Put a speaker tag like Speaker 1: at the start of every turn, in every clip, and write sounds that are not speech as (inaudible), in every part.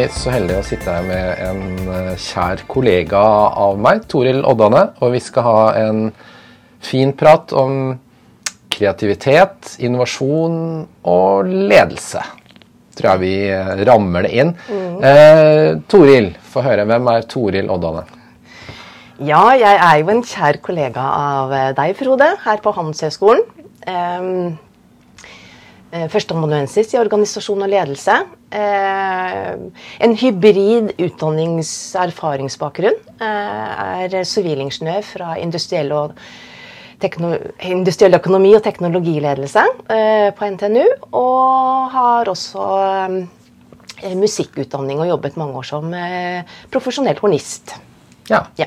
Speaker 1: Er så heldig å sitte her med en eh, kjær kollega av meg, Toril Oddane. Og vi skal ha en fin prat om kreativitet, innovasjon og ledelse. Tror jeg vi eh, rammer det inn. Eh, Toril, få høre. Hvem er Toril Oddane?
Speaker 2: Ja, jeg er jo en kjær kollega av eh, deg, Frode, her på Handelshøyskolen. Um, Førsteamanuensis i organisasjon og ledelse. Eh, en hybrid utdannings-erfaringsbakgrunn. Eh, er sivilingeniør fra industriell, og industriell, økonomi og teknologiledelse eh, på NTNU. Og har også musikkutdanning og jobbet mange år som profesjonell hornist.
Speaker 1: Ja. ja.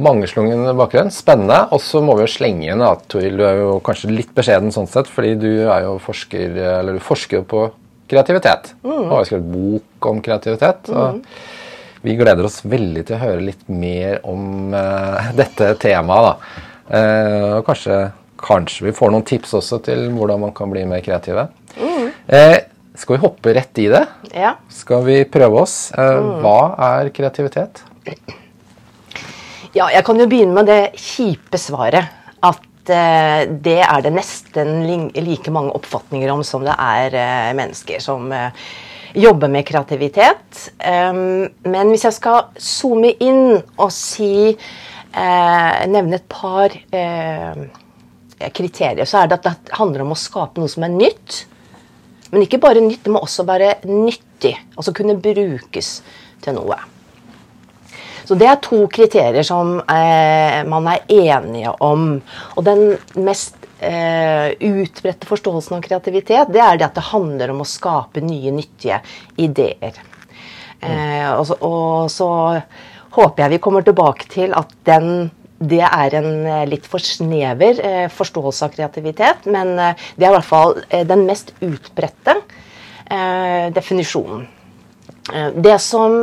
Speaker 1: Mangeslungen bakgrunn. Spennende. Og så må vi jo slenge inn at Toril, du er jo kanskje litt beskjeden sånn sett, fordi du er jo forsker, eller du forsker jo på kreativitet. Mm. Har skrevet bok om kreativitet. Mm. Og vi gleder oss veldig til å høre litt mer om uh, (laughs) dette temaet. da. Uh, og kanskje, kanskje, vi får noen tips også til hvordan man kan bli mer kreative. Mm. Uh, skal vi hoppe rett i det?
Speaker 2: Ja.
Speaker 1: Skal vi prøve oss? Hva er kreativitet?
Speaker 2: Ja, jeg kan jo begynne med det kjipe svaret. Eh, det er det nesten like mange oppfatninger om som det er eh, mennesker som eh, jobber med kreativitet. Um, men hvis jeg skal zoome inn og si Nevne et par kriterier, så er det at det handler om å skape noe som er nytt. Men ikke bare nytt, det må også være nyttig. Altså kunne brukes til noe. Så Det er to kriterier som eh, man er enige om. Og den mest eh, utbredte forståelsen av kreativitet det er det at det handler om å skape nye, nyttige ideer. Eh, og, så, og, så, håper jeg vi kommer tilbake til at den det er en eh, litt for snever eh, forståelse av kreativitet, men eh, det er i hvert fall den mest utbredte definisjonen. Det som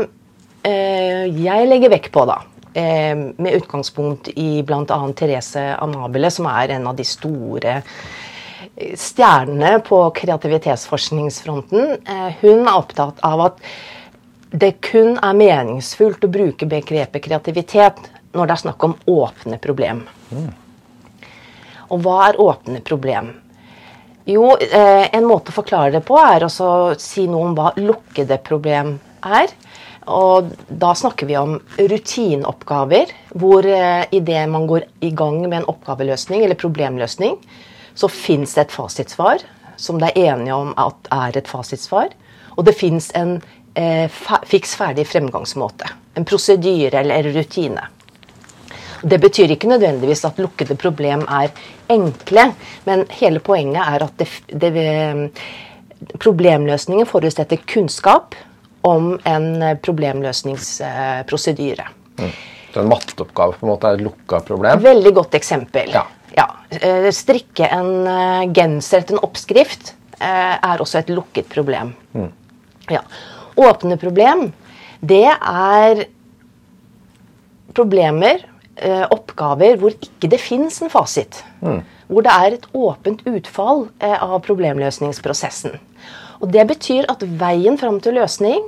Speaker 2: jeg legger vekk på, da, eh, med utgangspunkt i bl.a. Therese Amabile, som er en av de store eh, stjernene på kreativitetsforskningsfronten. Hun er opptatt av at det kun er meningsfullt å bruke begrepet kreativitet når det er snakk om åpne problem. Mm. Og hva er åpne problem? Jo, en måte å forklare det på er å si noe om hva lukkede problem er. Og da snakker vi om rutineoppgaver, hvor eh, idet man går i gang med en oppgaveløsning eller problemløsning, så fins det et fasitsvar som det er enige om at er et fasitsvar. Og det fins en eh, fiks ferdig fremgangsmåte. En prosedyre eller rutine. Det betyr ikke nødvendigvis at lukkede problem er enkle, men hele poenget er at det, det, problemløsningen forutsetter kunnskap om en eh, problemløsningsprosedyre. Mm.
Speaker 1: Så en matteoppgave på en måte er et lukka problem?
Speaker 2: Veldig godt eksempel. Ja. ja. Eh, strikke en eh, genser etter en oppskrift er også et lukket problem. Mm. Ja. Åpne problem, det er problemer, oppgaver, hvor ikke det fins en fasit. Mm. Hvor det er et åpent utfall av problemløsningsprosessen. Og Det betyr at veien fram til løsning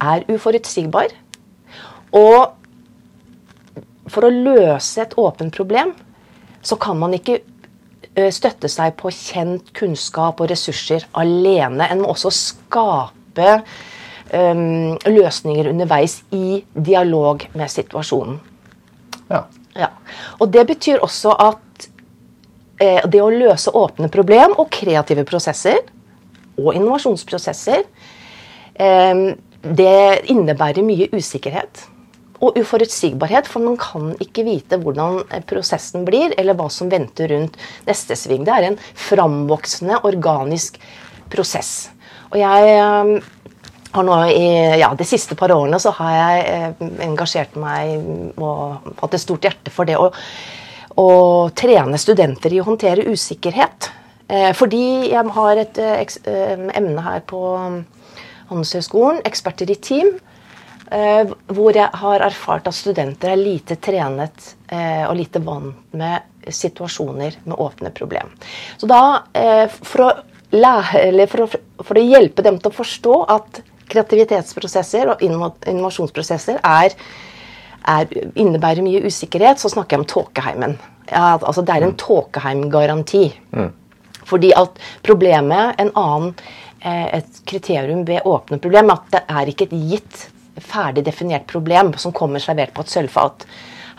Speaker 2: er uforutsigbar. Og for å løse et åpent problem, så kan man ikke støtte seg på kjent kunnskap og ressurser alene. En må også skape um, løsninger underveis i dialog med situasjonen.
Speaker 1: Ja.
Speaker 2: ja. Og det betyr også at eh, det å løse åpne problem og kreative prosesser og innovasjonsprosesser, eh, det innebærer mye usikkerhet og uforutsigbarhet, for man kan ikke vite hvordan prosessen blir, eller hva som venter rundt neste sving. Det er en framvoksende, organisk prosess. Og jeg eh, har nå i ja, de siste par årene så har jeg eh, engasjert meg og hatt et stort hjerte for det å, å trene studenter i å håndtere usikkerhet. Eh, fordi jeg har et eh, eh, emne her på um, Handelshøyskolen, eksperter i team, hvor jeg har erfart at studenter er lite trenet og lite vant med situasjoner med åpne problem. Så da, for å, lære, for å, for å hjelpe dem til å forstå at kreativitetsprosesser og innovasjonsprosesser er, er, innebærer mye usikkerhet, så snakker jeg om tåkeheimen. Ja, altså det er en tåkeheimgaranti. Mm. Fordi at problemet, en annen, eh, et kriterium ved åpne problem, at det er ikke et gitt, ferdig definert problem som kommer servert på et sølvfat.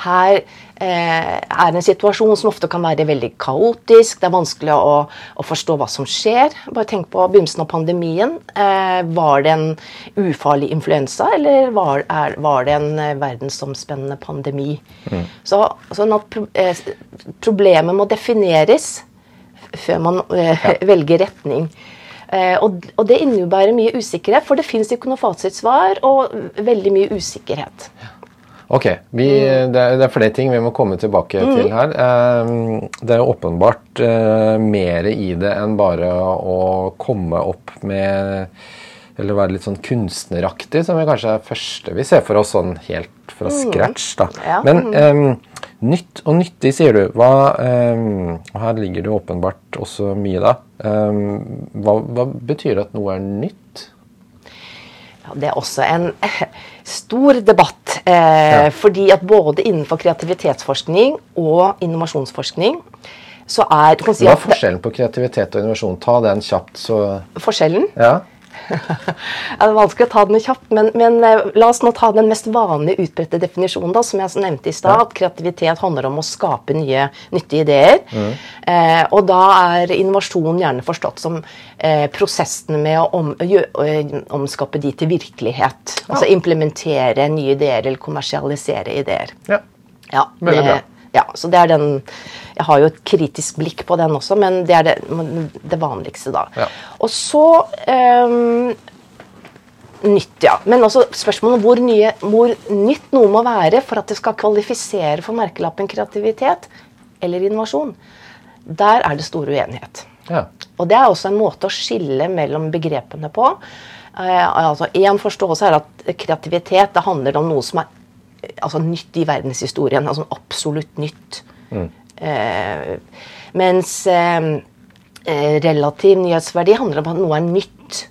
Speaker 2: Her er en situasjon som ofte kan være veldig kaotisk. Det er vanskelig å, å forstå hva som skjer. Bare tenk på begynnelsen av pandemien. Eh, var det en ufarlig influensa, eller var, er, var det en eh, verdensomspennende pandemi? Mm. Så, sånn at pro, eh, problemet må defineres før man eh, ja. (laughs) velger retning. Eh, og, og, det innebærer mye usikkerhet, for det fins ikke noe fasitsvar og veldig mye usikkerhet. Ja.
Speaker 1: Ok, vi, det, er, det, er, flere ting vi må komme tilbake mm. til her. Eh, det er åpenbart eh, mer i det enn bare å komme opp med Eller være litt sånn kunstneraktig, som vi kanskje er første vi ser for oss sånn helt fra mm. scratch. da. Ja. Men um, nytt og nyttig, sier du. Hva, og her ligger det åpenbart også mye, da. Hva, hva betyr det at noe er nytt?
Speaker 2: Det er også en stor debatt. Eh, ja. Fordi at både innenfor kreativitetsforskning og innovasjonsforskning så er
Speaker 1: si Hva er forskjellen på kreativitet og innovasjon? Ta den kjapt, så
Speaker 2: Forskjellen?
Speaker 1: Ja. (laughs)
Speaker 2: det er vanskelig å ta den kjapt, men, men, eh, la oss nå ta den mest vanlige utbredte definisjonen. da, Som jeg nevnte i stad, at kreativitet handler om å skape nye, nyttige ideer. Mm. Eh, og da er innovasjon gjerne forstått som eh, prosessen med å om, gjø, å, omskape de til virkelighet. Ja. Altså implementere nye ideer eller kommersialisere ideer.
Speaker 1: Ja,
Speaker 2: ja Veldig bra. Ja, så det er den Jeg har jo et kritisk blikk på den også, men det er det, det vanligste, da. Ja. Og så um, Nytt, ja. Men også spørsmålet om hvor, nye, hvor nytt noe må være for at det skal kvalifisere for merkelappen kreativitet eller innovasjon. Der er det stor uenighet. Ja. Og det er også en måte å skille mellom begrepene på. Eh, altså en forståelse er at kreativitet det handler om noe som er altså, nytt i verdenshistorien. Altså absolutt nytt. Mm. Eh, mens eh, eh, relativ nyhetsverdi handler om at noe er nytt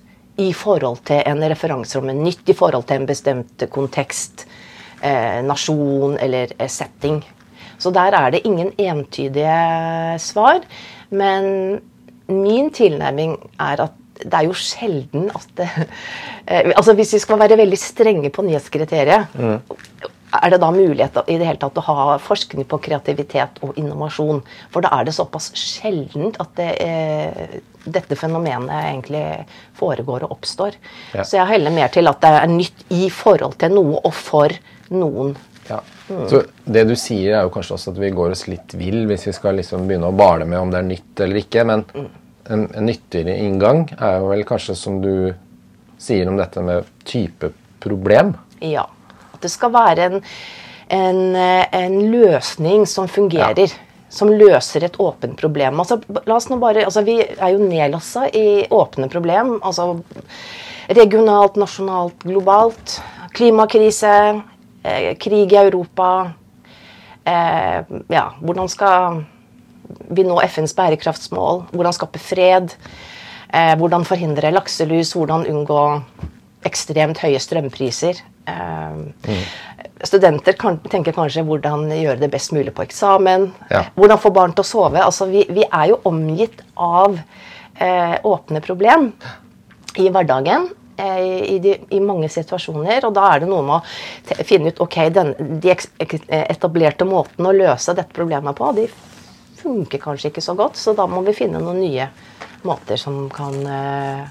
Speaker 2: i forhold til en referanseramme. Nytt i forhold til en bestemt kontekst, nasjon eller setting. Så der er det ingen entydige svar. Men min tilnærming er at det er jo sjelden at det, (laughs) altså Hvis vi skal være veldig strenge på nyhetskriteriet, mm er det da mulighet i det hele tatt å ha forskning på kreativitet og innovasjon? For da er det såpass sjeldent at det, eh, dette fenomenet egentlig foregår og oppstår. Ja. Så jeg heller mer til at det er nytt i forhold til noe og for noen.
Speaker 1: Ja. Mm. Så Det du sier, er jo kanskje også at vi går oss litt vill hvis vi skal liksom begynne å bale med om det er nytt eller ikke. Men mm. en, en nyttigere inngang er jo vel kanskje, som du sier om dette med type problem.
Speaker 2: Ja det skal være en, en, en løsning som fungerer. Ja. Som løser et åpent problem. Altså, bare, altså, vi er jo nedlassa i åpne problem. Altså, regionalt, nasjonalt, globalt. Klimakrise, eh, krig i Europa. Eh, ja, hvordan skal vi nå FNs bærekraftsmål? Hvordan skape fred? Eh, hvordan forhindre lakselus? Hvordan unngå ekstremt høye strømpriser? Mm. Studenter kan, tenker kanskje hvordan gjøre det best mulig på eksamen. Ja. Hvordan få barn til å sove. Altså, vi, vi er jo omgitt av eh, åpne problem i hverdagen. Eh, I, de, I, mange situasjoner. Og da er det noe med å finne ut ok, den, de etablerte måtene å løse dette problemet på, de funker kanskje ikke så godt. Så da må vi finne noen nye måter som kan uh,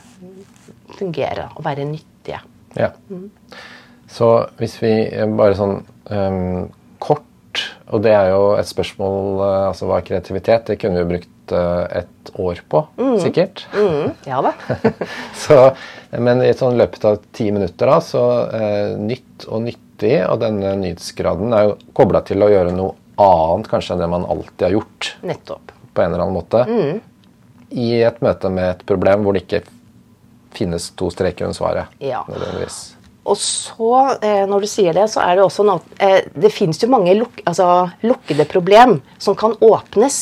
Speaker 2: fungere og være nyttige.
Speaker 1: Ja. Mm. Så hvis vi bare sånn um, kort Og det er jo et spørsmål uh, altså Hva er kreativitet? Det kunne vi jo brukt et år på, mm. sikkert.
Speaker 2: Mm. Ja da. (laughs)
Speaker 1: så, men i sånn løpet av ti minutter, da, så uh, nytt og nyttig, og denne nyhetsgraden er jo kobla til å gjøre noe annet kanskje enn det man alltid har gjort.
Speaker 2: Nettopp.
Speaker 1: På en eller annen måte. Mm. I et møte med et problem hvor det ikke finnes to streker under svaret.
Speaker 2: Ja. nødvendigvis. Og så, eh, når du sier det, så er det også noe eh, Det fins jo mange luk, altså, lukkede problem som kan åpnes.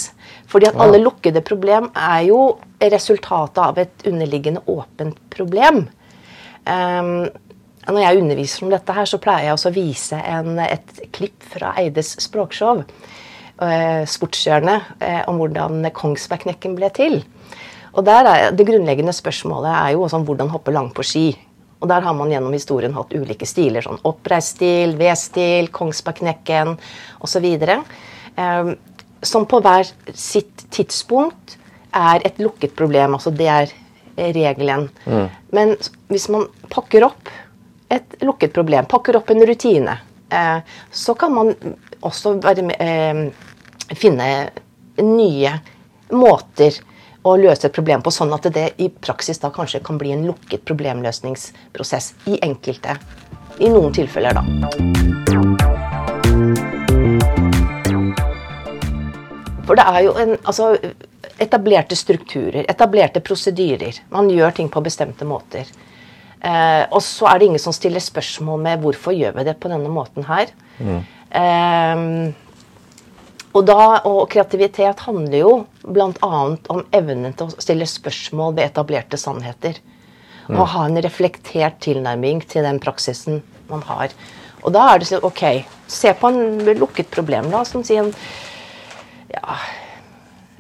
Speaker 2: Fordi at alle lukkede problem er jo resultatet av et underliggende åpent problem. Um, når jeg underviser om dette, her, så pleier jeg også å vise en, et klipp fra Eides språkshow, eh, Sportshjørnet, eh, om hvordan Kongsbergknekken ble til. Og der er, Det grunnleggende spørsmålet er jo også om hvordan hoppe langt på ski. Og Der har man gjennom historien hatt ulike stiler. sånn Oppreist stil, V-stil, Kongsbergknekken osv. Eh, som på hver sitt tidspunkt er et lukket problem. altså Det er regelen. Mm. Men hvis man pakker opp et lukket problem, pakker opp en rutine, eh, så kan man også være, eh, finne nye måter å løse et problem på, sånn at det i praksis da kanskje kan bli en lukket problemløsningsprosess i enkelte. I noen tilfeller, da. For det er jo en Altså, etablerte strukturer, etablerte prosedyrer. Man gjør ting på bestemte måter. Eh, og så er det ingen som stiller spørsmål med hvorfor gjør vi det på denne måten her. Mm. Eh, og, da, og kreativitet handler jo bl.a. om evnen til å stille spørsmål ved etablerte sannheter. Mm. Og ha en reflektert tilnærming til den praksisen man har. Og da er det sånn OK, se på en lukket problem, da, som sier en Ja,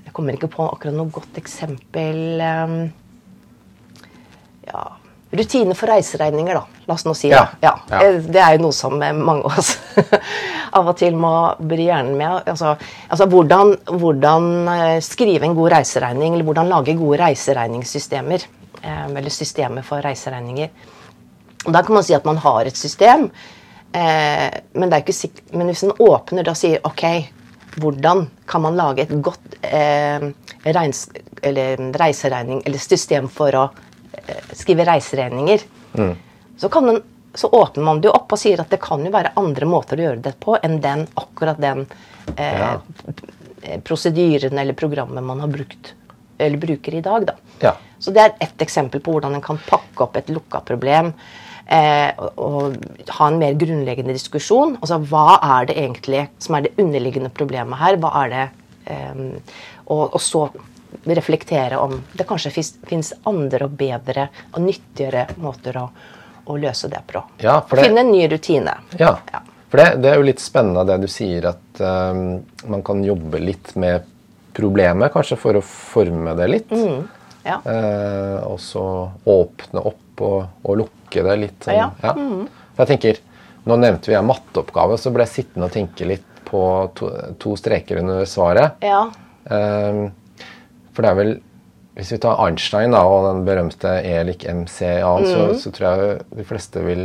Speaker 2: jeg kommer ikke på akkurat noe godt eksempel. Um, ja Rutine for reiseregninger, da. La oss nå si det. Ja. Ja. Eh, det er jo noe som mange av oss (laughs) av og til må bry hjernen med. Altså, altså hvordan, hvordan, eh, skrive en god reiseregning, eller hvordan lage gode reiseregningssystemer. Eh, eller systemer for reiseregninger. Og Da kan man si at man har et system, men, men hvis en åpner da sier OK, hvordan kan man lage et godt eh, regns, eller reiseregning, eller system for å skriver reiseregninger, mm. så, man, så, åpner man det jo opp og sier at det kan jo være andre måter å gjøre det på enn den, akkurat den eh, ja. prosedyren eller programmet man har brukt eller bruker i dag. Da. Ja. Så det er ett eksempel på hvordan en kan pakke opp et lukka problem. Eh, og, og, ha en mer grunnleggende diskusjon. Altså hva er det egentlig som er det underliggende problemet her? Hva er det eh, og, og, så reflektere om det kanskje fins andre og bedre og nyttigere måter å, å løse det på. Ja, det, Finne en ny rutine.
Speaker 1: Ja, ja. for det, det, er jo litt spennende det du sier, at um, man kan jobbe litt med problemet, kanskje for å forme det litt. Mm, ja. uh, og så åpne opp og, og lukke det litt. Sånn, ja. Mm. Jeg tenker, Nå nevnte vi en matteoppgave, så ble jeg sittende og tenke litt på to, to streker under svaret. Ja. Um, for det er vel Hvis vi tar Einstein da, og den berømte Elik MCA, mm. så, så, tror jeg de fleste vil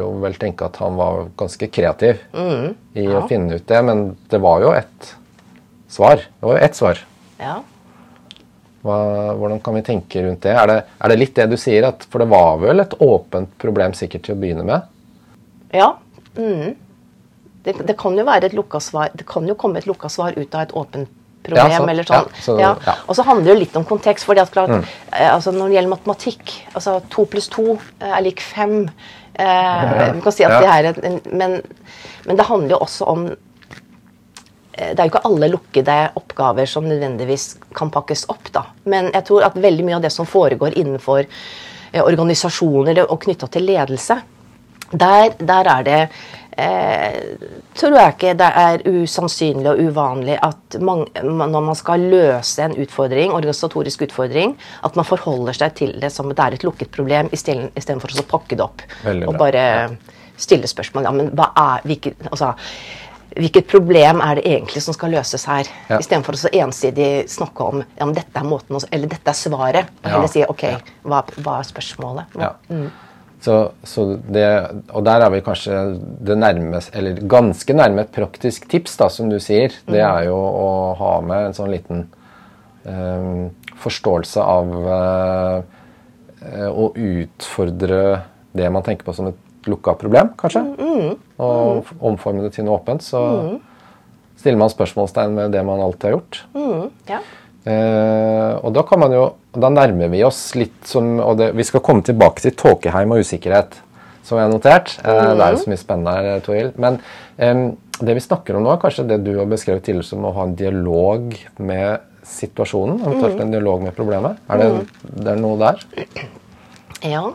Speaker 1: jo vel tenke at han var ganske kreativ mm. i ja. å finne ut det. Men det var jo ett svar. Det var jo ett svar. Ja. Hva, hvordan kan vi tenke rundt det? Er, det? er, det? litt det du sier? At, for det var vel et åpent problem sikkert til å begynne med?
Speaker 2: Ja. Mm. Det, det, kan jo være et lukka svar. Det kan jo komme et lukka svar ut av et åpent problem. Ja, eller sånn. Ja, så, ja. Og så handler det litt om kontekst. fordi at klart, mm. eh, altså Når det gjelder matematikk altså To pluss to eh, er lik fem. Eh, kan si at det er en, men, men, det handler jo også om eh, det er jo ikke alle lukkede oppgaver som nødvendigvis kan pakkes opp. da. Men jeg tror at veldig mye av det som foregår innenfor eh, organisasjoner og knytta til ledelse, der, der er det eh, tror jeg ikke det er usannsynlig og uvanlig at man, når man skal løse en utfordring, organisatorisk utfordring, at man forholder seg til det som det er et lukket problem, istedenfor å pakke det opp og bare stille spørsmål. Ja, men hva er, hvilket, altså, hvilket problem er det egentlig som skal løses her? Ja. Istedenfor å så ensidig snakke om ja, men dette er måten, eller dette er svaret. Og heller si ok, hva, hva er spørsmålet? Ja. Mm.
Speaker 1: Så, så det, og der er vi kanskje det nærmest, eller ganske nærme et praktisk tips, da, som du sier. Det mm. er jo å ha med en sånn liten um, forståelse av uh, å utfordre det man tenker på som et lukka problem, kanskje. Mm. mm. Og omforme det til noe åpent. Så mm. stiller man spørsmålstegn ved det man alltid har gjort. Mm. Ja. Uh, og da kan man jo da nærmer vi oss litt som og det, Vi skal komme tilbake til tåkeheim og usikkerhet, som jeg har notert. Mm mm. Det er jo så mye spennende her, Toril. Men um, det vi snakker om nå, er kanskje det du har beskrevet tidligere som å ha en dialog med situasjonen. Eventuelt mm. en dialog med problemet. Er det, mm. det er noe der?
Speaker 2: Ja.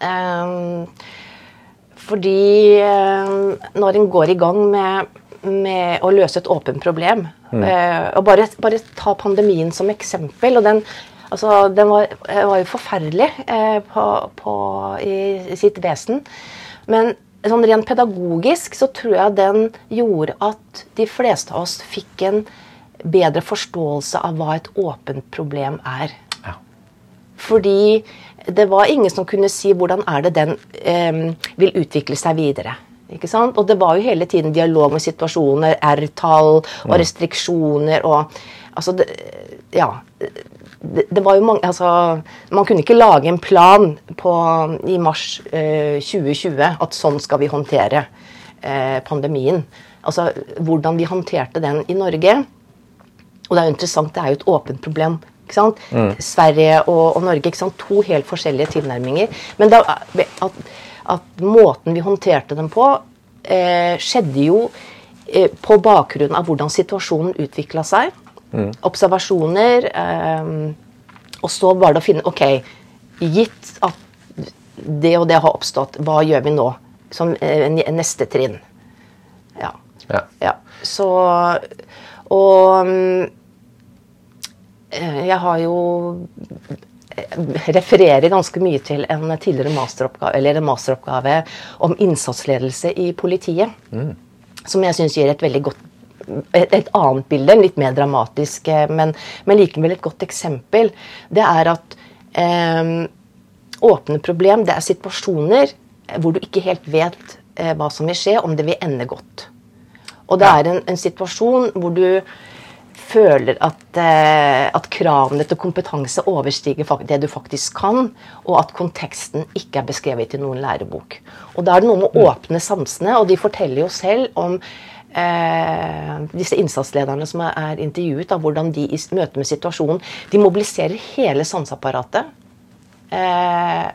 Speaker 2: Um, fordi um, når en går i gang med, med å løse et åpent problem mm. uh, og bare, bare, ta pandemien som eksempel og den, altså, den var, var, jo forferdelig eh, på, på, i, i, sitt vesen. Men sånn rent pedagogisk så tror jeg den gjorde at de fleste av oss fikk en bedre forståelse av hva et åpent problem er. Ja. Fordi det var ingen som kunne si hvordan er det den eh, vil utvikle seg videre. Ikke sant? Og det var jo hele tiden dialog med situasjoner, R-tall og mm. restriksjoner og Altså, det, ja. Det, det, var jo mange Altså, man kunne ikke lage en plan på, i mars eh, 2020 at sånn skal vi håndtere eh, pandemien. Altså hvordan vi håndterte den i Norge. Og det er jo interessant, det er jo et åpent problem Mm. Sverige og, og Norge. To helt forskjellige tilnærminger. Men da, at, at, måten vi håndterte dem på, eh, skjedde jo eh, på bakgrunn av hvordan situasjonen utvikla seg. Mm. Observasjoner. Eh, og så var det å finne Ok, gitt at det og det har oppstått, hva gjør vi nå? Som eh, neste trinn. Ja. ja. ja. Så Og Eh, jeg har jo eh, refererer ganske mye til en tidligere masteroppgave, eller en masteroppgave om innsatsledelse i politiet. Mm. Som jeg syns gir et veldig godt et, et, annet bilde, litt mer dramatisk, eh, men, men, likevel et godt eksempel. Det er at eh, åpne problem det er situasjoner hvor du ikke helt vet eh, hva som vil skje, om det vil ende godt. Og det er en, en situasjon hvor du føler at, eh, at, kravene til kompetanse overstiger det du faktisk kan, og at konteksten ikke er beskrevet i noen lærebok. Og Da er det noe med å åpne sansene, og de forteller jo selv om eh, disse innsatslederne som er intervjuet, da, hvordan de i møte med situasjonen de mobiliserer hele sanseapparatet. Eh,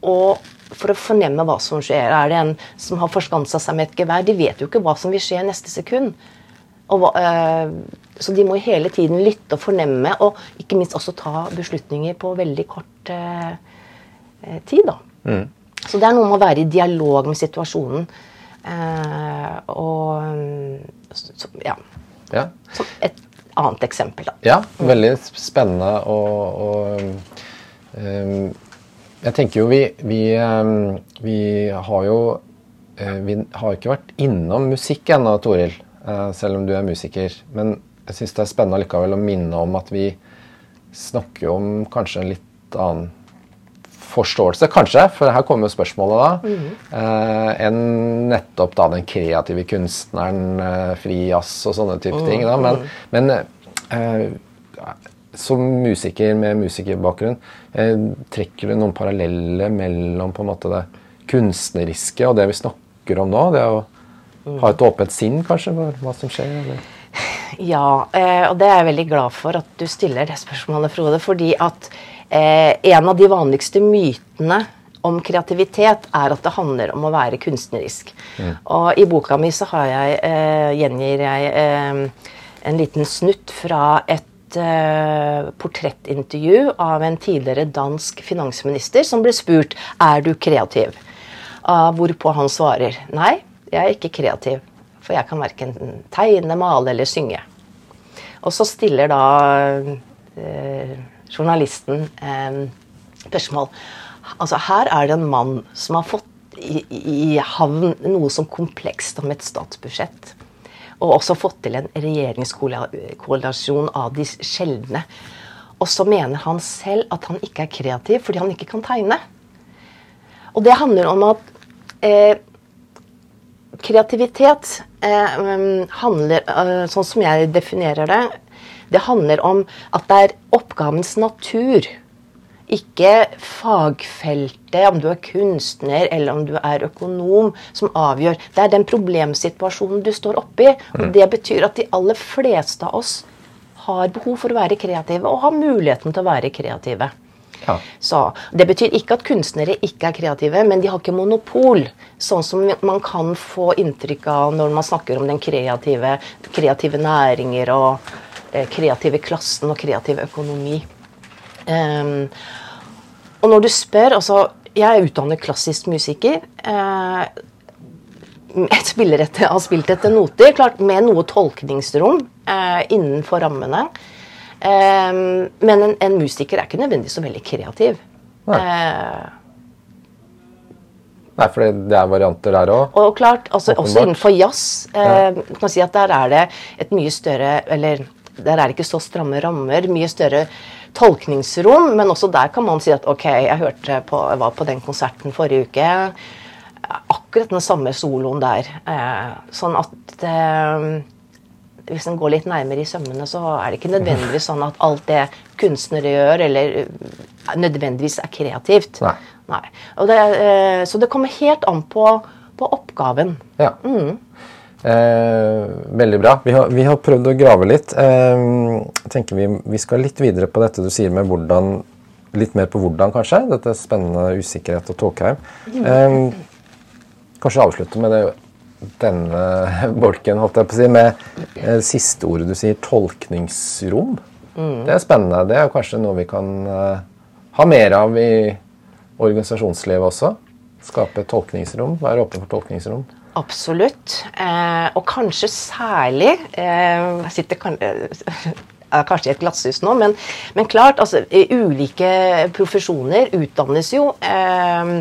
Speaker 2: og for å fornemme hva som skjer. Er det en som har forskansa seg med et gevær? De vet jo ikke hva som vil skje neste sekund. Og, eh, så de må hele tiden lytte og fornemme, og ikke minst også ta beslutninger på veldig kort uh, tid. da. Mm. Så det er noe med å være i dialog med situasjonen. Uh, og så, ja. ja. Som et annet eksempel, da.
Speaker 1: Ja, veldig spennende og, og um, Jeg tenker jo vi, vi, um, vi har jo Vi har ikke vært innom musikk ennå, Toril. Eh, selv om du er musiker. Men jeg syns det er spennende likevel å minne om at vi snakker om kanskje en litt annen forståelse, kanskje, for her kommer jo spørsmålet da, mm. eh, enn nettopp da den kreative kunstneren, eh, fri jazz og sånne type mm. ting. Da. Men, mm. men eh, som musiker med musikerbakgrunn, eh, trekker du noen paralleller mellom på en måte det kunstneriske og det vi snakker om nå? det å ha et åpent sinn kanskje for hva som skjer? Eller?
Speaker 2: Ja, eh, og det er jeg veldig glad for at du stiller det spørsmålet, Frode. Fordi at eh, en av de vanligste mytene om kreativitet er at det handler om å være kunstnerisk. Mm. Og i boka mi så har jeg, eh, gjengir jeg eh, en liten snutt fra et eh, portrettintervju av en tidligere dansk finansminister som ble spurt er du kreativ. Uh, hvorpå han svarer nei, jeg er ikke kreativ, for jeg kan verken tegne, male eller synge. Og så stiller da eh, journalisten eh, spørsmål. Altså, her er det en mann som har fått i, i havn noe som komplekst om et statsbudsjett. Og også fått til en regjeringskoalisjon av de sjeldne. Og så mener han selv at han ikke er kreativ fordi han ikke kan tegne. Og det handler om at eh, kreativitet eh, handler, eh, sånn som jeg definerer det, det handler om at det er oppgavens natur. Ikke fagfeltet, om du er kunstner eller om du er økonom, som avgjør. Det er den problemsituasjonen du står oppi. Og mm. det betyr at de aller fleste av oss har behov for å være kreative, og har muligheten til å være kreative. Ja. Så, det betyr ikke at kunstnere ikke er kreative, men de har ikke monopol. Sånn som man kan få inntrykk av når man snakker om den kreative, kreative næringer og kreative klassen og kreativ økonomi. Um, og når du spør altså, Jeg er utdannet klassisk musiker. (laughs) Uh, jeg spiller etter, har spilt etter noter, klart med noe tolkningsrom uh, innenfor rammene. Um, men en, en, musiker er ikke nødvendigvis så veldig kreativ.
Speaker 1: Nei.
Speaker 2: Uh,
Speaker 1: Nei, for det er varianter der òg.
Speaker 2: Og klart, altså, også innenfor jazz eh, kan si at der er det et mye større Eller der er det ikke så stramme rammer, mye større tolkningsrom. Men også der kan man si at ok, jeg hørte på, jeg var på den konserten forrige uke. Akkurat den samme soloen der. Eh, sånn at eh, hvis en går litt nærmere i sømmene, så er det ikke nødvendigvis sånn at alt det kunstnere gjør, eller eh, nødvendigvis er kreativt.
Speaker 1: Nei.
Speaker 2: Nei. Og det, eh, så det kommer helt an på, på oppgaven.
Speaker 1: Ja. Eh, veldig bra. Vi har, vi har prøvd å grave litt. Eh, tenker vi, vi skal litt videre på dette du sier med hvordan Litt mer på hvordan, kanskje. Dette spennende usikkerhet og tåkeheim. Eh, kanskje avslutte med det, denne bolken, holdt jeg på å si, med eh, siste ordet du sier, tolkningsrom. Det er spennende. Det er kanskje noe vi kan eh, ha mer av i organisasjonslivet også. Skape tolkningsrom. Være åpen for tolkningsrom.
Speaker 2: Absolutt. Eh, og kanskje særlig eh, Jeg sitter kan, (laughs) er kanskje i et glasshus nå, men, men klart, altså, ulike profesjoner utdannes jo eh,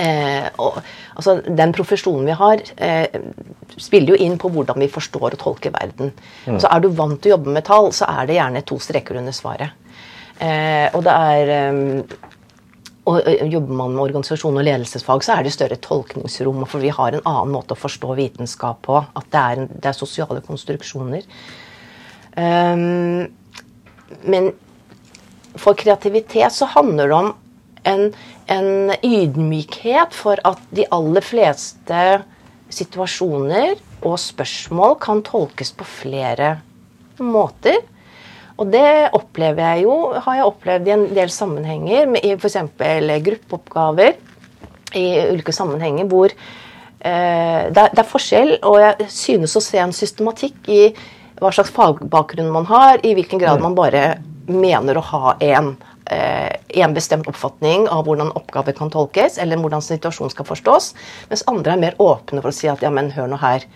Speaker 2: eh, og, altså, Den profesjonen vi har, eh, spiller jo inn på hvordan vi forstår og tolker verden. Så Er du vant til å jobbe med tall, så er det gjerne to streker under svaret. Eh, og det er eh, og Jobber man med organisasjon og ledelsesfag, så er det større tolkningsrom. For vi har en annen måte å forstå vitenskap på. At det er, en, det er sosiale konstruksjoner. Um, men for kreativitet så handler det om en, en ydmykhet for at de aller fleste situasjoner og spørsmål kan tolkes på flere måter. Og det opplever jeg jo, har jeg opplevd i en del sammenhenger, i f.eks. gruppeoppgaver i ulike sammenhenger hvor eh, det, er, det er forskjell, og jeg synes å se en systematikk i hva slags fagbakgrunn man har, i hvilken grad man bare mener å ha en, eh, en bestemt oppfatning av hvordan oppgaver kan tolkes, eller hvordan situasjonen skal forstås, mens andre er mer åpne for å si at ja, men hør nå her,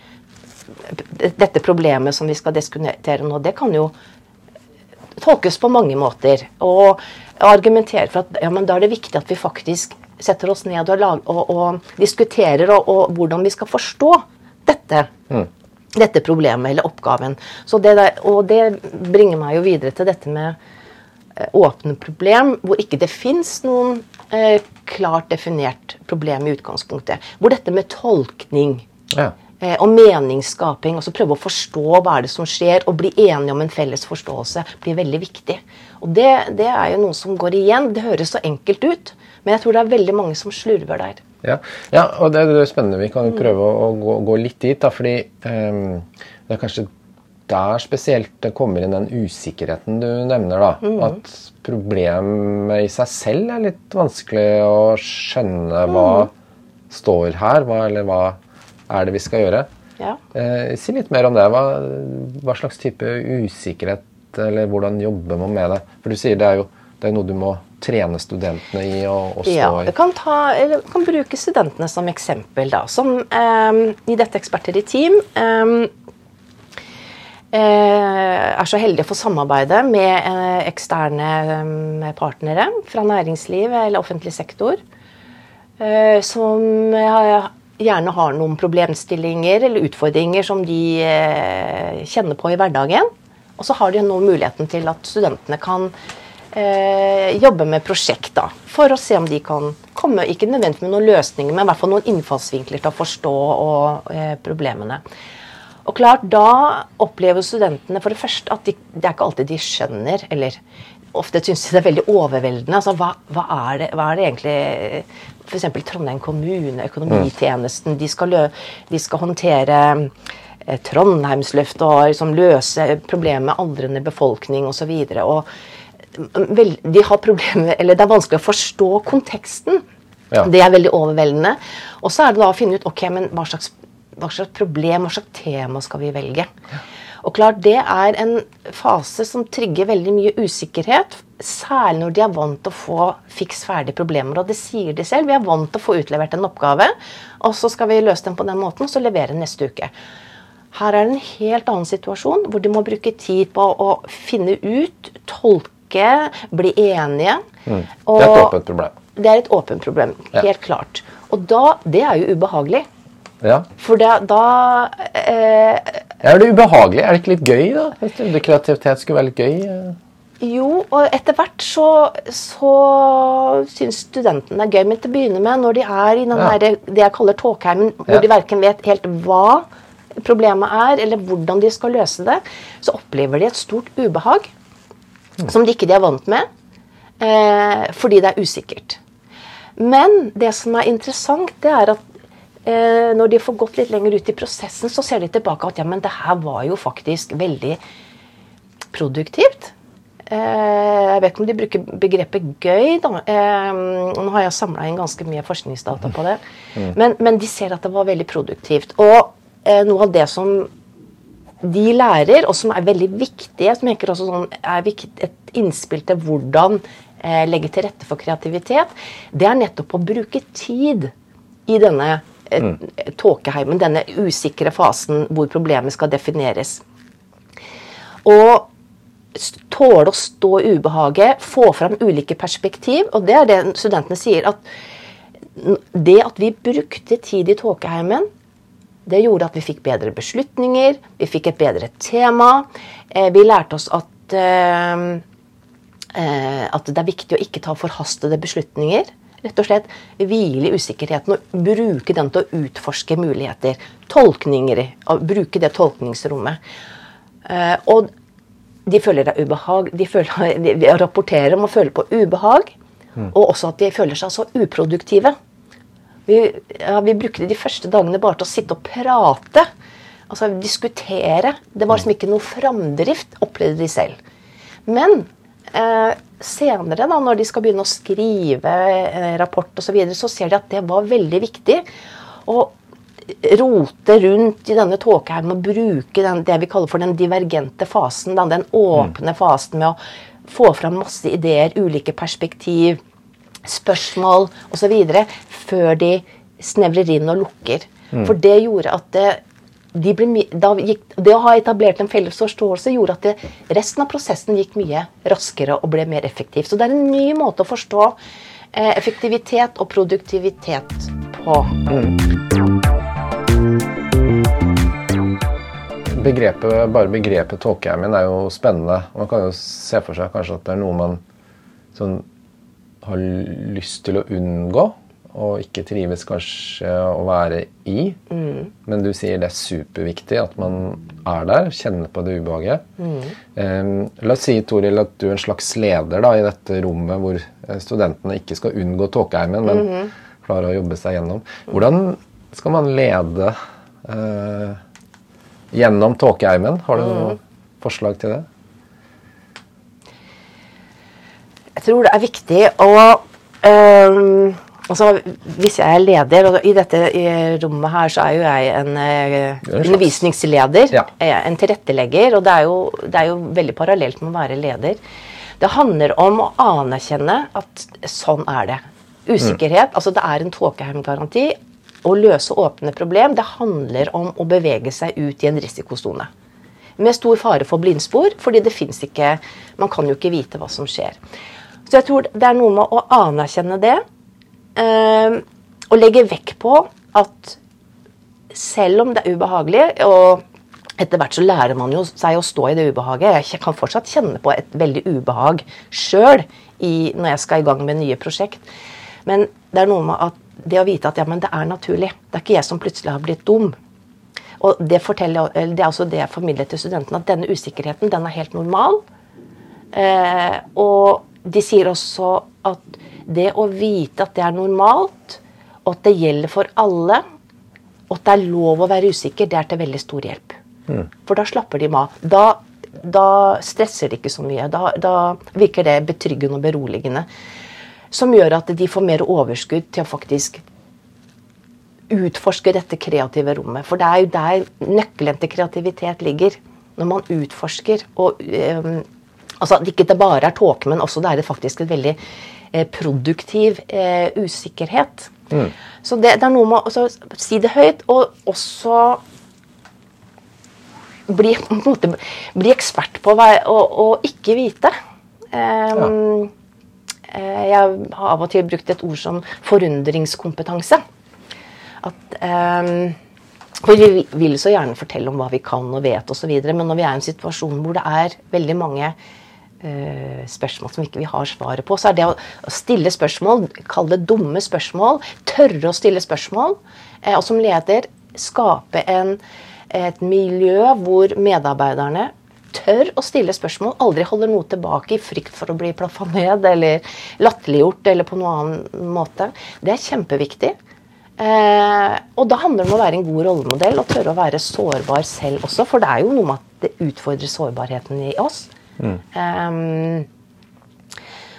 Speaker 2: dette problemet som vi skal diskutere nå, det kan jo tolkes på mange måter. Og argumentere for at ja, men da er det viktig at vi faktisk setter oss ned og, lag, og, og diskuterer og, og hvordan vi skal forstå dette. Dette problemet eller oppgaven. Så det der, og det bringer meg jo videre til dette med eh, åpne problem, hvor ikke det fins noen eh, klart definert problem i utgangspunktet. Hvor dette med tolkning
Speaker 1: Ja.
Speaker 2: Eh, og meningsskaping, altså prøve å forstå hva er det som skjer, og bli enige om en felles forståelse, blir veldig viktig. Og det, det er jo noe som går igjen. Det høres så enkelt ut, men jeg tror det er veldig mange som slurver der.
Speaker 1: Ja, ja og det, det er spennende. Vi kan jo prøve å, å gå, gå litt dit. da, fordi um, det er kanskje der spesielt det kommer inn den usikkerheten du nevner. da, At problemet i seg selv er litt vanskelig å skjønne hva står her, hva, eller hva er det vi skal gjøre.
Speaker 2: Ja.
Speaker 1: Eh, si litt mer om det. Hva, hva slags type usikkerhet, eller hvordan jobber man med det? For du sier det er jo det er noe du må trene studentene i å, å stå
Speaker 2: Ja,
Speaker 1: i.
Speaker 2: jeg kan, ta, kan bruke studentene som eksempel. da, som eh, I dette Eksperter i team eh, eh, er så heldige å få samarbeide med eh, eksterne eh, partnere fra næringsliv eller offentlig sektor. eh, som eh, gjerne har noen problemstillinger eller utfordringer som de eh, kjenner på i hverdagen. Og så har de nå muligheten til at studentene kan eh, jobbe med prosjekt da, for å se om de kan komme ikke nødvendigvis med noen løsninger, men i hvert fall noen innfallsvinkler til å forstå og, eh, problemene. Og klart, Da opplever studentene for det første at de, det er ikke alltid de skjønner, eller ofte syns de det er veldig overveldende. altså Hva, hva, er, det, hva er det egentlig F.eks. Trondheim kommune, økonomitjenesten. De skal, lø, de skal håndtere eh, Trondheimsløftet og liksom løse problemer med aldrende befolkning osv. Vel, de har problemer, eller det er vanskelig å forstå konteksten.
Speaker 1: Ja.
Speaker 2: Det er veldig overveldende. Og så er det da å finne ut ok, men hva slags, hva slags problem, hva slags tema skal vi velge. Og klart, Det er en fase som trigger veldig mye usikkerhet. Særlig når de er vant til å få fiks ferdig problemer. Og det sier de selv. Vi er vant til å få utlevert en oppgave, og så skal vi løse den på den måten, og så levere neste uke. Her er det en helt annen situasjon, hvor de må bruke tid på å finne ut, tolke, bli enige.
Speaker 1: Mm. Det er et åpent problem.
Speaker 2: Det er et åpent problem, helt ja. klart. Og da, det er jo ubehagelig.
Speaker 1: Ja.
Speaker 2: For da, da eh,
Speaker 1: Er det ubehagelig? Er det ikke litt gøy, da? Hvis kreativitet skulle være litt gøy?
Speaker 2: Jo, og etter hvert så, så syns studentene det er gøy. Men til å begynne med, når de er i den ja. her, det jeg kaller tåkeheimen, hvor ja. de verken vet helt hva problemet er, eller hvordan de skal løse det, så opplever de et stort ubehag mm. som de ikke er vant med, eh, fordi det er usikkert. Men det som er interessant, det er at eh, når de får gått litt lenger ut i prosessen, så ser de tilbake at ja, men det her var jo faktisk veldig produktivt. Eh, jeg vet ikke om de bruker begrepet gøy. Da. Eh, nå har jeg samla inn ganske mye forskningsdata på det. Mm. Men, men, de ser at det var veldig produktivt. Og Eh, noe av det som de lærer, og som er veldig viktig, som jeg også sånn, er et innspill til hvordan eh, legge til rette for kreativitet, det er nettopp å bruke tid i denne eh. Tåkeheimen, denne usikre fasen hvor problemet skal defineres. Og tåle å stå i ubehaget, få fram ulike perspektiv. Og det er det studentene sier. at Det at vi brukte tid i tåkeheimen, det gjorde at vi fikk bedre beslutninger, vi fikk et bedre tema. Eh, vi lærte oss at, eh, eh, at det er viktig å ikke ta forhastede beslutninger. Rett og slett hvile i usikkerheten og bruke den til å utforske muligheter. Tolkninger. Bruke det tolkningsrommet. Og de føler det er ubehag. De, føler, de rapporterer om å føle på ubehag. Mm. Og også at de føler seg så uproduktive. Vi, ja, vi, brukte de første dagene bare til å sitte og prate. Altså diskutere. Det var liksom ikke noe framdrift, opplevde de selv. Men eh, senere, da, når de skal begynne å skrive eh, rapport osv., så, videre, så ser de at det var veldig viktig. å rote rundt i denne tåkehaugen og bruke den, det vi kaller for den divergente fasen. Da, den åpne mm. fasen med å få fram masse ideer, ulike perspektiv spørsmål osv. før de snevrer inn og lukker. Mm. For det gjorde at det, de ble, gikk, det å ha etablert en felles forståelse gjorde at det, resten av prosessen gikk mye raskere og ble mer effektiv. Så det er en ny måte å forstå eh, effektivitet og produktivitet på.
Speaker 1: Begrepet, bare begrepet tåkeheimen er jo spennende. Man kan jo se for seg kanskje at det er noe man sånn har lyst til å unngå og ikke trives kanskje å være i. Mm. Men du sier det er superviktig at man er der, kjenner på det ubehaget. Mm. Um, la oss si Toril, at du er en slags leder da, i dette rommet hvor eh, studentene ikke skal unngå tåkeheimen, men mm -hmm. klarer å jobbe seg gjennom. Hvordan skal man lede uh, gjennom tåkeheimen? Har du noe mm. forslag til det?
Speaker 2: Jeg tror det er viktig å um, altså, Hvis jeg er leder, og i dette rommet her så er jo jeg en uh, undervisningsleder, ja. en tilrettelegger, og det er, jo, det er, jo, veldig parallelt med å være leder. Det handler om å anerkjenne at sånn er det. Usikkerhet. Mm. Altså det er en tåkeheimgaranti. Å løse åpne problem, det handler om å bevege seg ut i en risikosone. Med stor fare for blindspor, fordi det fins ikke Man kan jo ikke vite hva som skjer. Så jeg tror det er noe med å anerkjenne det. Eh, og legge vekk på at selv om det er ubehagelig og etter hvert så lærer man jo seg å stå i det ubehaget. Jeg kan fortsatt kjenne på et veldig ubehag sjøl når jeg skal i gang med nye prosjekt. Men det er noe med at det å vite at ja, men det er naturlig. Det er ikke jeg som plutselig har blitt dum. Og det, det er også det jeg formidler til studentene, at denne usikkerheten den er helt normal. Eh, og de sier også at det å vite at det er normalt, og at det gjelder for alle, og at det er lov å være usikker, det er til veldig stor hjelp. Mm. For da slapper de av. Da, da, stresser de ikke så mye. Da, da, virker det betryggende og beroligende. Som gjør at de får mer overskudd til å faktisk utforske dette kreative rommet. For det er jo der nøkkelen til kreativitet ligger. Når man utforsker og øh, Altså at ikke det bare er tåke, men også det er faktisk et veldig produktiv eh, usikkerhet. Så det, det er noe med å si det høyt, og også bli, (laughs) måte, bli ekspert på hva, å, å, ikke vite. Um, ja. Jeg har av og til brukt et ord som forundringskompetanse. At um, for Vi vil så gjerne fortelle om hva vi kan og vet osv., men når vi er i en situasjon hvor det er veldig mange eh, spørsmål som ikke vi har svaret på, så er det å stille spørsmål, kalle det dumme spørsmål, tørre å stille spørsmål, eh, og som leder skape en, et miljø hvor medarbeiderne tør å stille spørsmål, aldri holder noe tilbake i frykt for å bli plaffa ned eller latterliggjort eller på noen annen måte. Det er kjempeviktig. Eh, og da handler det om å være en god rollemodell og tørre å være sårbar selv også. For det er jo noe med at det utfordrer sårbarheten i oss. Eh, Um,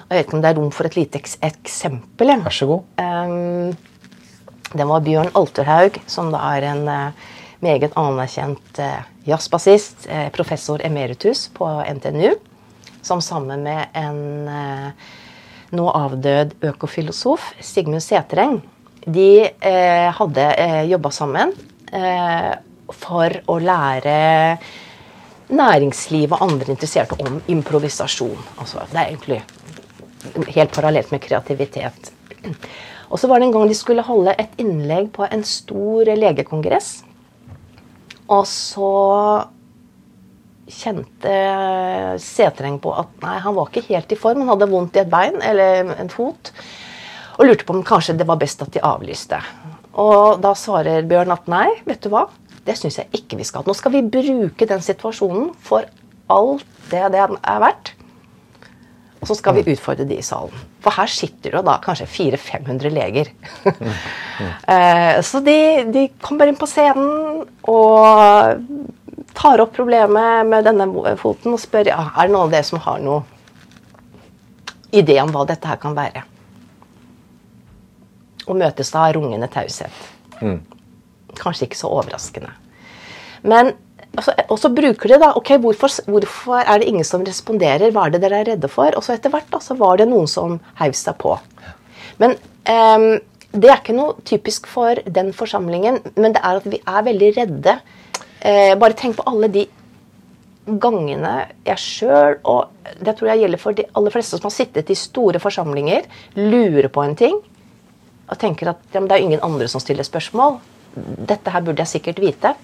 Speaker 2: jeg vet ikke om det er rom for et lite eks eksempel. Ja.
Speaker 1: Vær så god.
Speaker 2: Um, det var Bjørn Alterhaug, som da er en uh, meget anerkjent uh, jazzbassist, uh, professor emeritus på NTNU, som sammen med en uh, nå avdød økofilosof, Sigmund Setereng, de hadde eh, jobba sammen for å lære næringsliv og andre interesserte om improvisasjon. Altså, det er egentlig helt parallelt med kreativitet. Og så var det en gang de skulle holde et innlegg på en stor legekongress. Og så kjente Setreng på at nei, han var ikke helt i form. Han hadde vondt i et bein eller en fot. Og lurte på om kanskje det var best at de avlyste. Og da svarer Bjørn at nei, vet du hva. Det syns jeg ikke vi skal. Nå skal vi bruke den situasjonen for alt det det er verdt. Og så skal vi utfordre de i salen. For her sitter det da kanskje 400-500 leger. (laughs) Eh, så de, de kommer inn på scenen og tar opp problemet med denne foten og spør ja, er det noen av dere som har noe idé om hva dette her kan være. Og møtes da av rungende taushet. Kanskje ikke så overraskende. Men altså, og så bruker de da ok, hvorfor, hvorfor er det ingen som responderer? Hva er det dere er redde for? Og så etter hvert da, så var det noen som heiv seg på. Men um, det er ikke noe typisk for den forsamlingen, men det er at vi er veldig redde. Eh, bare tenk på alle de gangene jeg sjøl, og det tror jeg gjelder for de aller fleste som har sittet i store forsamlinger, lurer på en ting og tenker at ja, det er ingen andre som stiller spørsmål. Dette her burde jeg sikkert vite.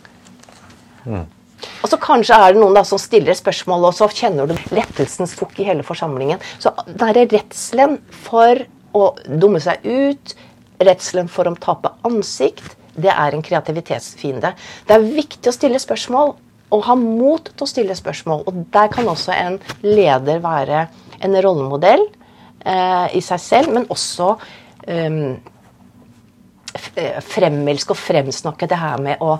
Speaker 2: Og så kanskje er det noen da som stiller spørsmål, og så kjenner du lettelsens sukk i hele forsamlingen. Så der er redselen for å dumme seg ut, redselen for å tape ansikt, det er en kreativitetsfiende. Det er viktig å stille spørsmål, og ha mot til å stille spørsmål. Og der kan også en leder være en rollemodell eh, i seg selv, men også um, fremelske og fremsnakke det her med å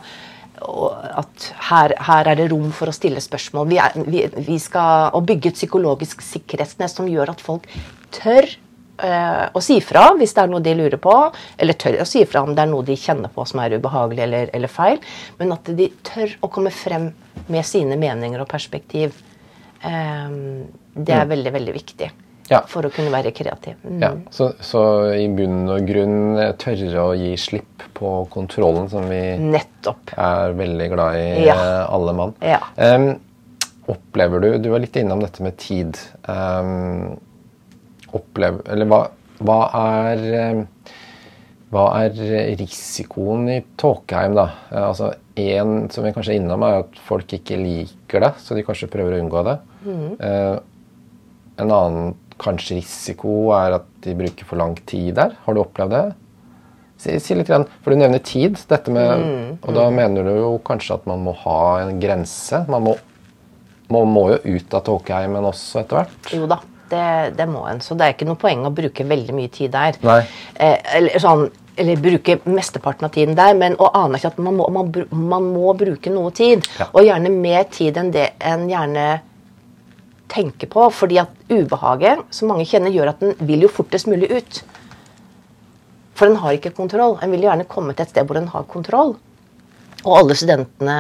Speaker 2: og at her, her, er det rom for å stille spørsmål. Vi, er, vi, vi skal bygge et psykologisk sikkerhetsnett som gjør at folk tør eh, å si fra hvis det er noe de lurer på, eller tør å si fra om det er noe de kjenner på som er ubehagelig eller, eller feil, men at de tør å komme frem med sine meninger og perspektiv. Eh, det er
Speaker 1: Mm.
Speaker 2: veldig, veldig viktig
Speaker 1: Ja.
Speaker 2: for å kunne være kreativ. Mm.
Speaker 1: Ja, så, så i bunn og grunn tørre å gi slipp på kontrollen, som vi
Speaker 2: Nettopp.
Speaker 1: er veldig glad i,
Speaker 2: Ja.
Speaker 1: eh, alle mann.
Speaker 2: Ja.
Speaker 1: Um, opplever du Du var litt innom dette med tid. Um, opplever Eller hva, hva er hva er risikoen i Tåkeheim, da? Eh, altså, En som vi kanskje er innom, er at folk ikke liker det, så de kanskje prøver å unngå det. Eh, en annen kanskje risiko er at de bruker for lang tid der. Har du opplevd det? Si, si litt, grann, for du nevner tid. dette med, Og da mener du jo kanskje at man må ha en grense. Man må, man må jo ut av Tåkeheimen også etter hvert.
Speaker 2: Jo da, det, det må en. Så det er ikke noe poeng å bruke veldig mye tid der. Eh, eller, sånn, eller bruke mesteparten av tiden der, men å anerkjenne at man må, man, man må bruke noe tid.
Speaker 1: Ja.
Speaker 2: Og gjerne mer tid enn det en gjerne tenker på. Fordi at ubehaget som mange kjenner, gjør at en vil jo fortest mulig ut. For en har ikke kontroll. En vil gjerne komme til et sted hvor en har kontroll. Og alle studentene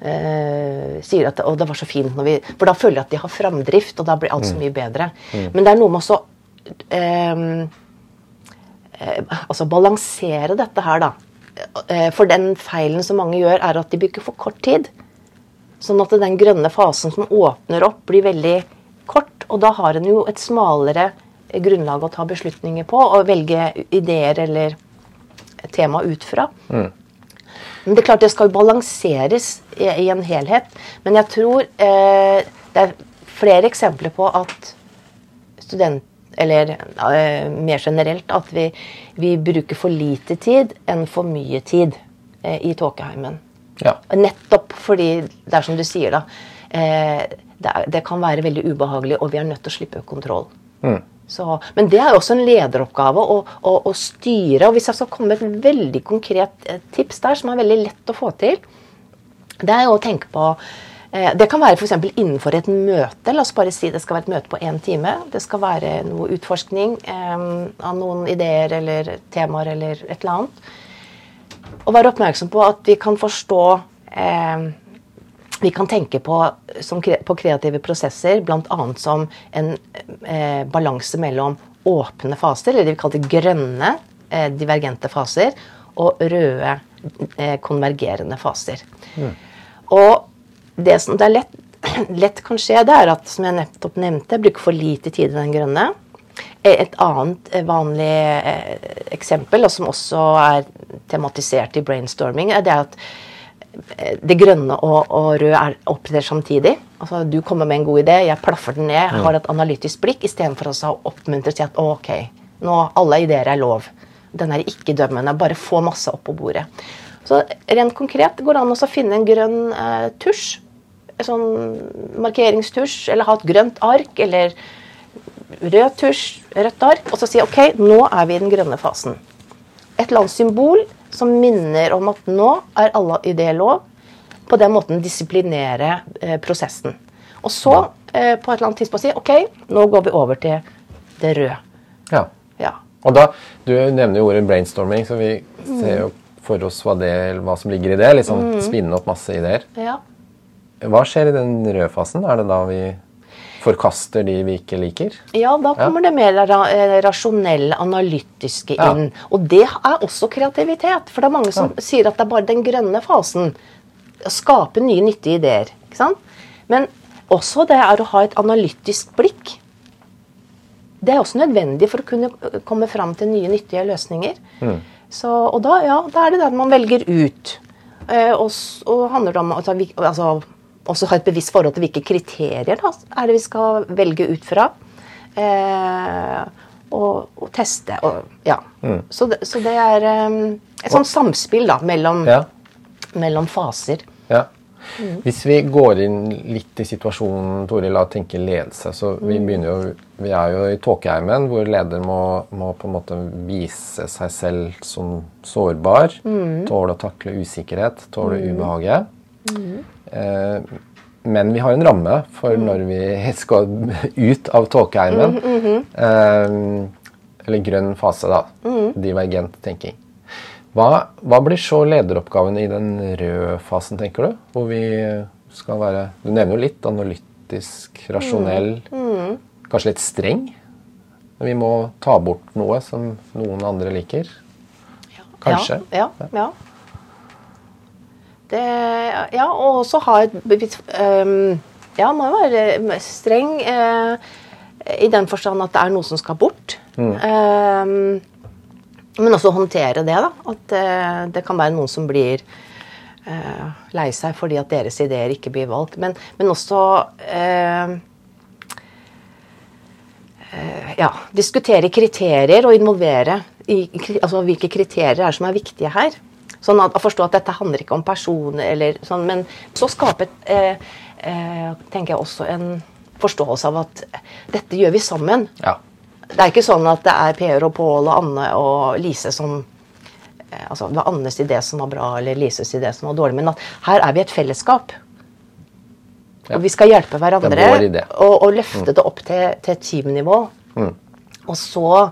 Speaker 2: eh, sier at å, det var så fint når vi, For da føler jeg at de har framdrift, og da blir alt så mye bedre. Men det er noe med også eh, eh, altså balansere dette her, da. Eh, For den feilen som mange gjør, er at de bruker for kort tid. Sånn at den grønne fasen som åpner opp, blir veldig kort. Og da har en jo et smalere grunnlag å ta beslutninger på, og velge ideer eller tema ut fra. Men det er klart det skal balanseres i, i en helhet. Men jeg tror eh, det er flere eksempler på at student... Eller eh, mer generelt at vi, vi bruker for lite tid enn for mye tid eh, i tåkeheimen.
Speaker 1: Ja.
Speaker 2: Nettopp fordi det er som du sier, da. Eh, det, er, det kan være veldig ubehagelig, og vi er nødt til å slippe kontroll. Så, men det er jo også en lederoppgave å, å, å styre. og Hvis jeg skal komme med et veldig konkret eh, tips der, som er veldig lett å få til, det er jo å tenke på eh, Det kan være f.eks. innenfor et møte. La oss bare si det skal være et møte på én time. Det skal være noe utforskning eh, av noen ideer eller temaer eller et eller annet. Og være oppmerksom på at vi kan forstå eh, vi kan tenke på, som, på kreative prosesser bl.a. som en eh, balanse mellom åpne faser, eller det vi kaller grønne eh, divergente faser, og røde eh, konvergerende faser. Og det som det er lett, (clears throat) lett kan skje, det er at som jeg nettopp nevnte, bruker for lite tid i den grønne. Eh, Et annet eh, vanlig eh, eksempel, og som også er tematisert i brainstorming, er det at det grønne og, og røde er opptrer samtidig. Altså, du kommer med en god idé, jeg plaffer den ned, har et analytisk blikk, istedenfor å oppmuntre til at ok, nå alle ideer er lov. Den er ikke-dømmende. Bare få masse opp på bordet. Så rent konkret går det an å finne en grønn eh, tusj. En sånn markeringstusj, eller ha et grønt ark, eller rød tusj, rødt ark, og så si ok, nå er vi i den grønne fasen. Et eller annet symbol som minner om at nå er alle ideer lov. På den måten disiplinere eh, prosessen. Og så eh, på et eller annet tidspunkt si ok, nå går vi over til det røde.
Speaker 1: ja.
Speaker 2: Ja.
Speaker 1: Og da, Du nevner jo ordet brainstorming, så vi ser jo for oss hva, det, hva som ligger i det. liksom Spinne opp masse ideer.
Speaker 2: ja.
Speaker 1: Hva skjer i den røde fasen? Er det da vi forkaster de vi ikke liker?
Speaker 2: Ja, da kommer det mer ra eh, rasjonelle, analytiske
Speaker 1: Ja.
Speaker 2: inn. Og det er også kreativitet. For det er mange som sier at det er bare den grønne fasen. Å skape nye, nyttige ideer. Ikke sant? Men også det er å ha et analytisk blikk. Det er også nødvendig for å kunne eh, komme fram til nye, nyttige løsninger. Så, og da, ja, da er det det at man velger ut. Eh, og, så handler det om altså, også ha et bevisst forhold til hvilke kriterier da, er det vi skal velge ut fra. Eh, og, og teste. Og, ja. så, det, så det er um, et sånt samspill da, mellom,
Speaker 1: Ja.
Speaker 2: mellom faser.
Speaker 1: Ja. Hvis vi går inn litt i situasjonen, Toril, og tenker ledelse så vi, begynner jo, vi er jo i tåkeheimen, hvor leder må, må på en måte vise seg selv som sårbar. Tåle å takle usikkerhet, tåle ubehaget. Eh, men vi har en ramme for når vi (laughs) skal ut av tåkeheimen. Eh, eller grønn fase, da. Divergent tenking. Hva, hva blir så lederoppgaven i den røde fasen, tenker du? Hvor vi skal være Du nevner jo litt analytisk, rasjonell, kanskje litt streng. Men vi må ta bort noe som noen andre liker. Kanskje.
Speaker 2: Ja. ja, ja. Det, ja, og også ha et ehm, Ja, må jo være streng uh, i den forstand at det er noe som skal bort. Ehm, men også håndtere det, da. At uh, det kan være noen som blir uh, lei seg fordi at deres ideer ikke blir valgt. Men, men også eh, eh, ja, diskutere kriterier og involvere i altså, hvilke kriterier er som er viktige her. Sånn at, å forstå at dette handler ikke om personer, eller sånn, men så skape eh, eh, tenker jeg også en forståelse av at dette gjør vi sammen.
Speaker 1: Ja.
Speaker 2: Det er ikke sånn at det er Per og Pål og Anne og Lise som eh, altså Det var Annes idé som var bra, eller Lises idé som var dårlig, men at her er vi et fellesskap.
Speaker 1: Ja.
Speaker 2: Og vi skal hjelpe hverandre
Speaker 1: er
Speaker 2: og, og løfte det opp til, til teamnivå. Og så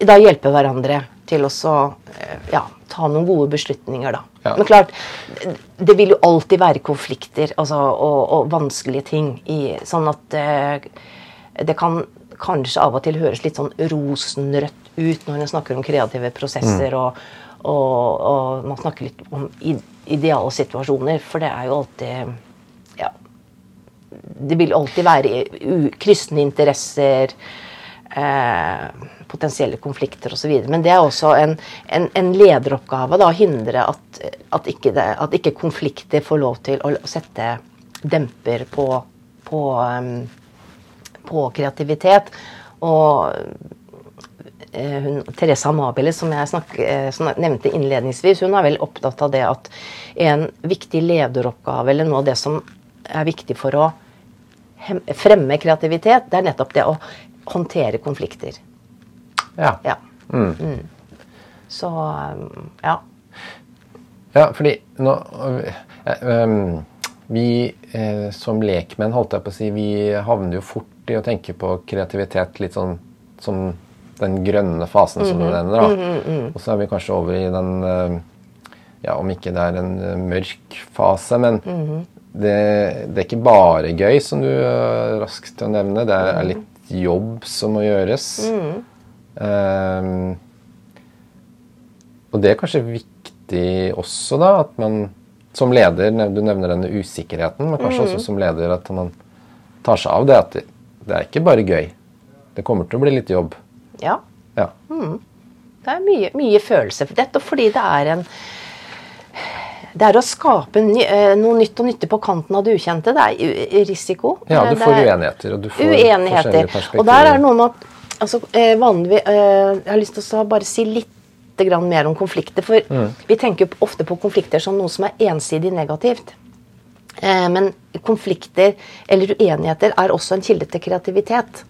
Speaker 2: da hjelpe hverandre til å så, eh, ja, ta noen gode beslutninger, da.
Speaker 1: Ja.
Speaker 2: Men klart, det vil jo alltid være konflikter altså, og, og vanskelige ting. I, sånn at eh, det kan kanskje av og til høres litt sånn rosenrødt ut når en snakker om kreative prosesser og, og, og man snakker litt om ideale situasjoner, for det er jo alltid Ja. Det vil alltid være kryssende interesser, eh, potensielle konflikter osv. Men det er også en, en, en lederoppgave da, å hindre at, at, ikke det, at ikke konflikter får lov til å sette demper på, på, em, på kreativitet. Og eh, hun, Teresa Amabile, som jeg snak, eh, som nevnte innledningsvis, hun er vel opptatt av det at en viktig lederoppgave, eller noe av det som er viktig for å fremme kreativitet, det er nettopp det å håndtere konflikter.
Speaker 1: Ja.
Speaker 2: Ja. Mm. Så um, ja.
Speaker 1: Ja, fordi nå eh, um, Vi eh, som lekmenn, holdt jeg på å si, vi havner jo fort i å tenke på kreativitet litt sånn som den grønne fasen som du nevner. da. Og så er vi kanskje over i den eh, Ja, om ikke det er en eh, mørk fase, men det, det er ikke bare gøy, som du raskt å nevne. Det er litt jobb som må gjøres. Um, og det er kanskje viktig også, da, at man som leder Du nevner denne usikkerheten, men kanskje også som leder at man tar seg av det. At det, er ikke bare gøy. Det kommer til å bli litt jobb.
Speaker 2: ja.
Speaker 1: Ja.
Speaker 2: Det er mye, mye følelse for dette, fordi det er en det er å skape eh, noe nytt og nyttig på kanten av det ukjente. Det er risiko.
Speaker 1: ja, du får
Speaker 2: er
Speaker 1: uenigheter, og du får
Speaker 2: Uenigheter. Og der er det noe med at altså, eh, vanlig, eh, Jeg har lyst til å bare si litt grann mer om konflikter. For
Speaker 1: Mm.
Speaker 2: vi tenker ofte på konflikter som noe som er ensidig negativt. Eh, men konflikter eller uenigheter er også en kilde til kreativitet.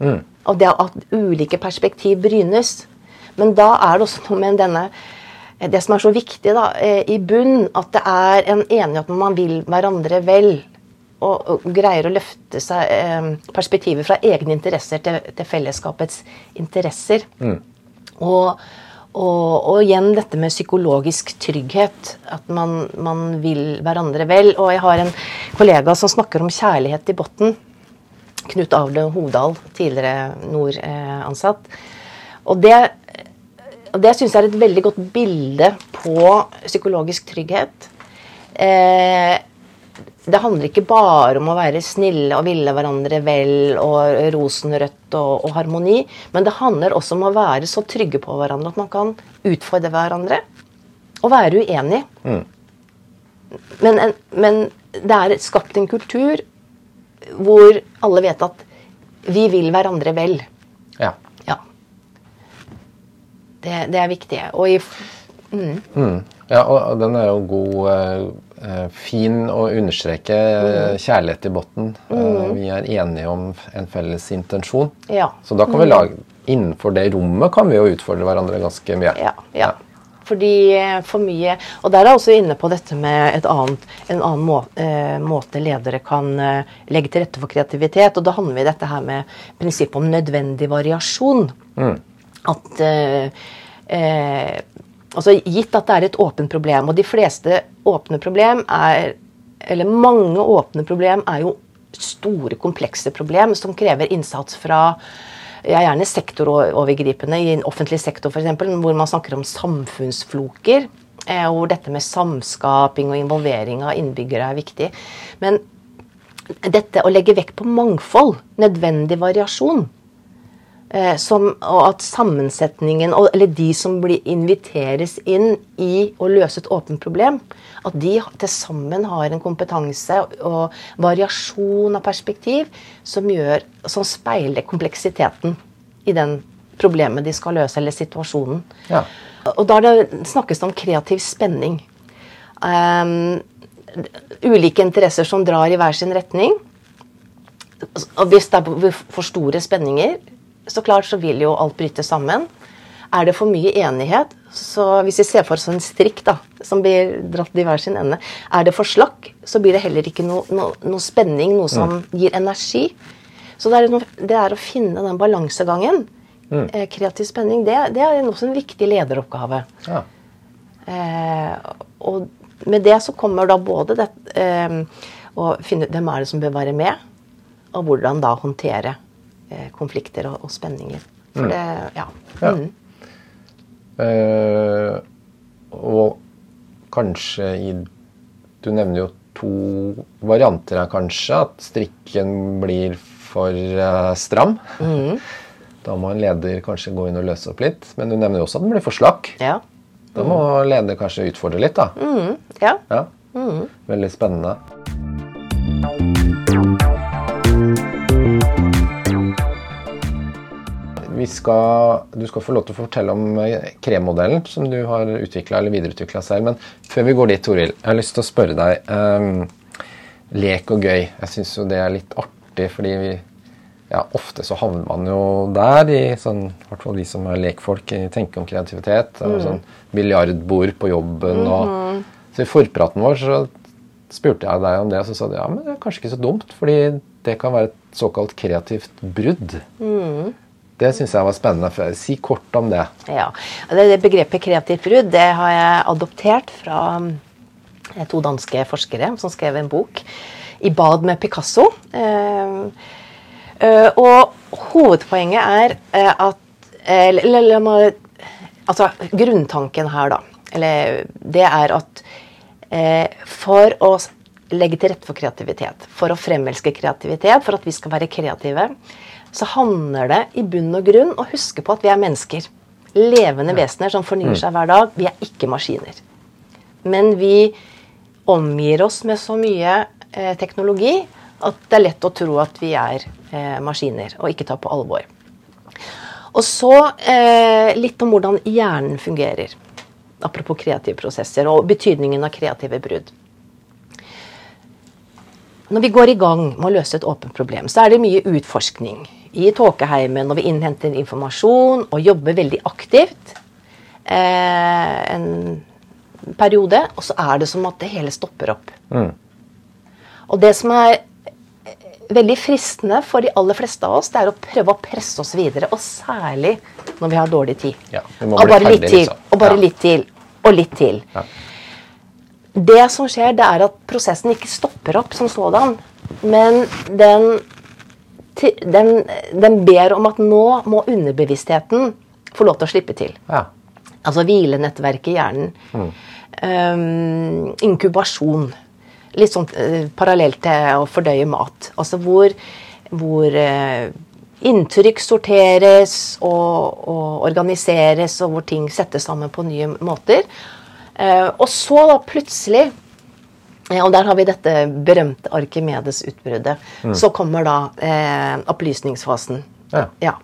Speaker 1: Mm.
Speaker 2: Og det at ulike perspektiv brynes. Men da er det også noe med denne Det som er så viktig da, i bunn, at det er en enighet om man vil hverandre vel. Og, og greier å løfte seg eh, perspektivet fra egne interesser til, til fellesskapets interesser. Og, og, og igjen dette med psykologisk trygghet. At man, man vil hverandre vel. Og jeg har en kollega som snakker om kjærlighet i bunnen. Knut Avle Hovdal, tidligere Nord-ansatt. Og det, og det syns jeg er et veldig godt bilde på psykologisk trygghet. Eh, det handler ikke bare om å være snille og ville hverandre vel og rosenrødt og, og harmoni, men det handler også om å være så trygge på hverandre at man kan utfordre hverandre og være uenig. Men, en, men det er skapt en kultur hvor alle vet at vi vil hverandre vel.
Speaker 1: Ja.
Speaker 2: Ja. Det, det er viktig. Og i
Speaker 1: ja, og den er jo god eh, Fin å understreke eh, kjærlighet i bunnen. Eh, vi er enige om en felles intensjon.
Speaker 2: Ja.
Speaker 1: Så da kan vi lage Innenfor det rommet kan vi jo utfordre hverandre ganske mye.
Speaker 2: Ja, ja. Fordi eh, for mye Og der er jeg også inne på dette med et annet, en annen må, eh, måte ledere kan eh, legge til rette for kreativitet. Og da handler vi i dette her med prinsippet om nødvendig variasjon. At eh, eh, Altså gitt at det er et åpent problem, og de fleste åpne problem er Eller mange åpne problem er jo store, komplekse problem som krever innsats fra ja, gjerne sektorovergripende i en offentlig sektor f.eks., hvor man snakker om samfunnsfloker. eh, Hvor dette med samskaping og involvering av innbyggere er viktig. Men dette å legge vekt på mangfold, nødvendig variasjon, eh, som, og at sammensetningen, og- eller de som blir inviteres inn i å løse et åpent problem, at de til sammen har en kompetanse og variasjon av perspektiv som, gjør, som speiler kompleksiteten i den problemet de skal løse, eller situasjonen.
Speaker 1: Ja.
Speaker 2: Og da det, snakkes det om kreativ spenning. Um, ulike interesser som drar i hver sin retning. Og hvis det er for store spenninger, så klart så vil jo alt bryte sammen. Er det for mye enighet, så hvis vi ser for oss en strikk da, som blir dratt i hver sin ende, er det for slakk, så blir det heller ikke noe, noe, noe spenning, noe som gir energi. Så det er, noe, det er å finne den balansegangen. Eh, kreativ spenning, det, det er også en viktig lederoppgave.
Speaker 1: Ja.
Speaker 2: Eh, og med det så kommer da både det eh, å finne ut hvem er det som bør være med, og hvordan da håndtere konflikter og, og, spenninger. For det, ja.
Speaker 1: ja. Mm. Uh, og kanskje i Du nevner jo to varianter her, kanskje. At strikken blir for uh, stram. Mm. (laughs) Da må en leder kanskje gå inn og løse opp litt. Men du nevner jo også at den blir for slakk.
Speaker 2: Ja.
Speaker 1: Da må leder kanskje utfordre litt, da.
Speaker 2: Mm. Ja.
Speaker 1: ja. Mm. Veldig spennende. Skal, du skal få lov til å fortelle om eh, kremmodellen som du har utvikla eller videreutvikla selv. Men før vi går dit, Toril, jeg har lyst til å spørre deg. Um, lek og gøy. Jeg syns jo det er litt artig, fordi vi ja, ofte så havner man jo der, i sånn, hvert fall vi som er lekfolk, tenker om kreativitet. Mm. sånn Biljardbord på jobben mm -hmm. og mhm. Så i forpraten vår så spurte jeg deg om det, og så sa du ja, men det er kanskje ikke så dumt, fordi det kan være et såkalt kreativt brudd. Mm. Det syns jeg var spennende. Si kort om det.
Speaker 2: Ja, det, Begrepet kreativt brudd det har jeg adoptert fra eh, to danske forskere som skrev en bok i bad med Picasso. Eh, Uh, og hovedpoenget er at eller, Altså, grunntanken her, da, eller, det er at for å legge til rette for kreativitet, for å fremelske kreativitet, for at vi skal være kreative, så handler det i bunn og grunn å huske på at vi er mennesker. Levende vesener som fornyer mm. seg hver dag. Vi er ikke maskiner. Men vi omgir oss med så mye teknologi at det er lett å tro at vi er eh, maskiner og ikke ta på alvor. Og så eh, litt om hvordan hjernen fungerer. Apropos kreative prosesser og betydningen av kreative brudd. Når vi går i gang med å løse et åpent problem, så er det mye utforskning i tåkeheimen når vi innhenter informasjon og jobber veldig aktivt eh, en periode, og så er det som at det hele stopper opp. Mm. Og det som er veldig fristende for de aller fleste av oss det er å prøve å presse oss videre. Og særlig når vi har dårlig tid.
Speaker 1: Ja,
Speaker 2: og bare litt til, liksom. og bare ja. litt til, og litt til. Ja. Det som skjer, det er at prosessen ikke stopper opp som sådan. Men den, den, den ber om at nå må underbevisstheten få lov til å slippe til. Altså hvilenettverket i hjernen. Mm. Um, inkubasjon litt sånn uh, parallelt til å fordøye mat. Altså hvor, hvor uh, inntrykk sorteres og, og, organiseres, og hvor ting settes sammen på nye måter. Uh, og så da plutselig og der har vi dette berømte Arkimedes-utbruddet. Mm. Så kommer da eh, opplysningsfasen. Ja. ja.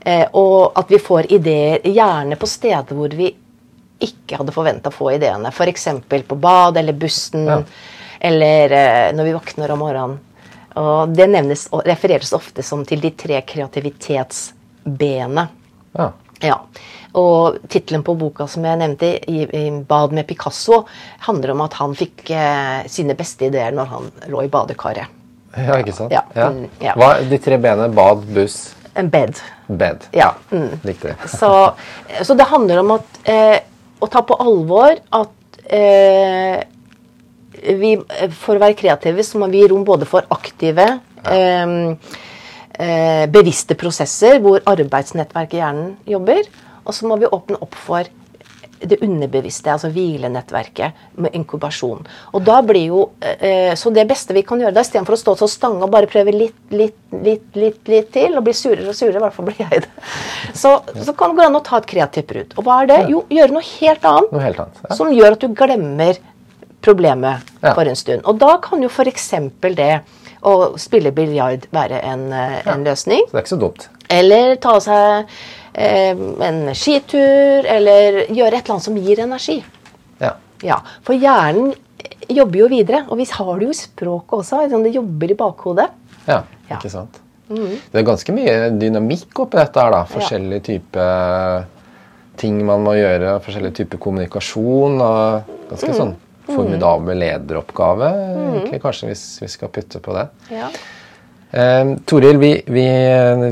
Speaker 2: Eh, og at vi får ideer, gjerne på steder hvor vi ikke hadde forventa å få ideene. F.eks. på bad eller bussen. Ja. Eller eh, når vi våkner om morgenen. Og det nevnes og refereres ofte som til de tre kreativitetsbene. Ja. Ja. Og tittelen på boka som jeg nevnte, i, i 'Bad med Picasso', handler om at han fikk eh, sine beste ideer når han lå i badekaret.
Speaker 1: Ja, ikke sant? Ja. Ja. Mm, ja. Hva, de tre benene bad, buss
Speaker 2: bed.
Speaker 1: Bed.
Speaker 2: Ja. Mm.
Speaker 1: Likte det. (laughs)
Speaker 2: så, så, det handler om at, eh, å ta på alvor at eh, vi, for å være kreative så må vi gi rom både for aktive, ja. eh, bevisste prosesser hvor arbeidsnettverket i hjernen jobber. Og så må vi åpne opp for det underbevisste, altså hvilenettverket med inkubasjon. Og da blir jo, eh, Så det beste vi kan gjøre da, istedenfor å stå og stange og bare prøve litt, litt, litt, litt, litt til, og bli surere og surere, i hvert fall blir jeg det, så, så kan det gå an å ta et kreativt brudd. Og hva er det? Jo, gjøre noe helt annet.
Speaker 1: Noe helt annet ja.
Speaker 2: Som gjør at du glemmer problemet ja. for en stund. Og da kan jo f.eks. det å spille biljard være en, eh, en ja. løsning.
Speaker 1: Så det er ikke så dumt.
Speaker 2: Eller ta seg eh, en skitur, eller gjøre et eller annet som gir energi.
Speaker 1: Ja.
Speaker 2: ja. For hjernen jobber jo videre, og vi har det jo i språket også. Liksom det jobber i bakhodet.
Speaker 1: Ja, ikke sant. Mm. Det er ganske mye dynamikk oppi dette her, da. Forskjellige typer ting man må gjøre, forskjellige typer kommunikasjon. og ganske mm. sånn formidabel lederoppgave, egentlig, kanskje, hvis vi skal putte på det.
Speaker 2: Ja.
Speaker 1: Eh, Toril, vi, vi,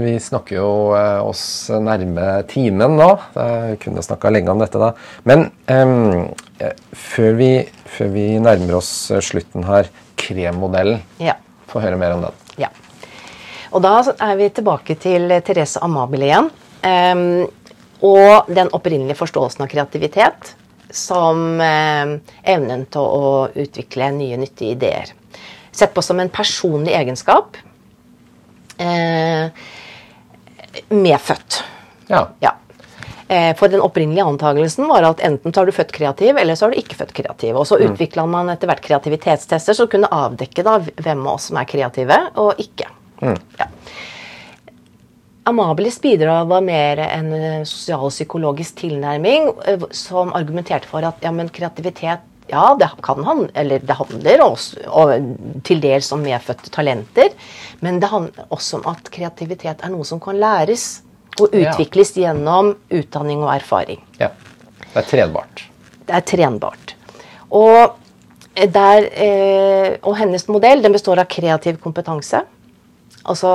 Speaker 1: vi, snakker jo eh, oss nærme timen nå. Jeg kunne snakka lenge om dette, da. Men eh, før, vi, før, vi, nærmer oss slutten her, kremmodellen.
Speaker 2: Ja.
Speaker 1: Få høre mer om den.
Speaker 2: Ja. Og da er vi tilbake til Therese Amabile igjen. Um, og den opprinnelige forståelsen av kreativitet som eh, evnen til å utvikle nye, nyttige ideer. Sett på som en personlig egenskap. Eh, medfødt.
Speaker 1: Ja.
Speaker 2: ja. Eh, for den opprinnelige antagelsen var at enten så har du født kreativ, eller så har du ikke født kreativ. Og så mm. utvikla man etter hvert kreativitetstester som kunne avdekke da hvem av oss som er kreative, og ikke. Mm. Ja. Amabilis bidrag var mer en eh, sosialpsykologisk tilnærming eh, som argumenterte for at ja, men kreativitet ja, det kan han, eller det handler også, og til dels om medfødte talenter. Men det handler også om at kreativitet er noe som kan læres og utvikles ja. gjennom utdanning og erfaring.
Speaker 1: Ja. Det er trenbart.
Speaker 2: Det er trenbart. Og, der, eh, og hennes modell den består av kreativ kompetanse. Altså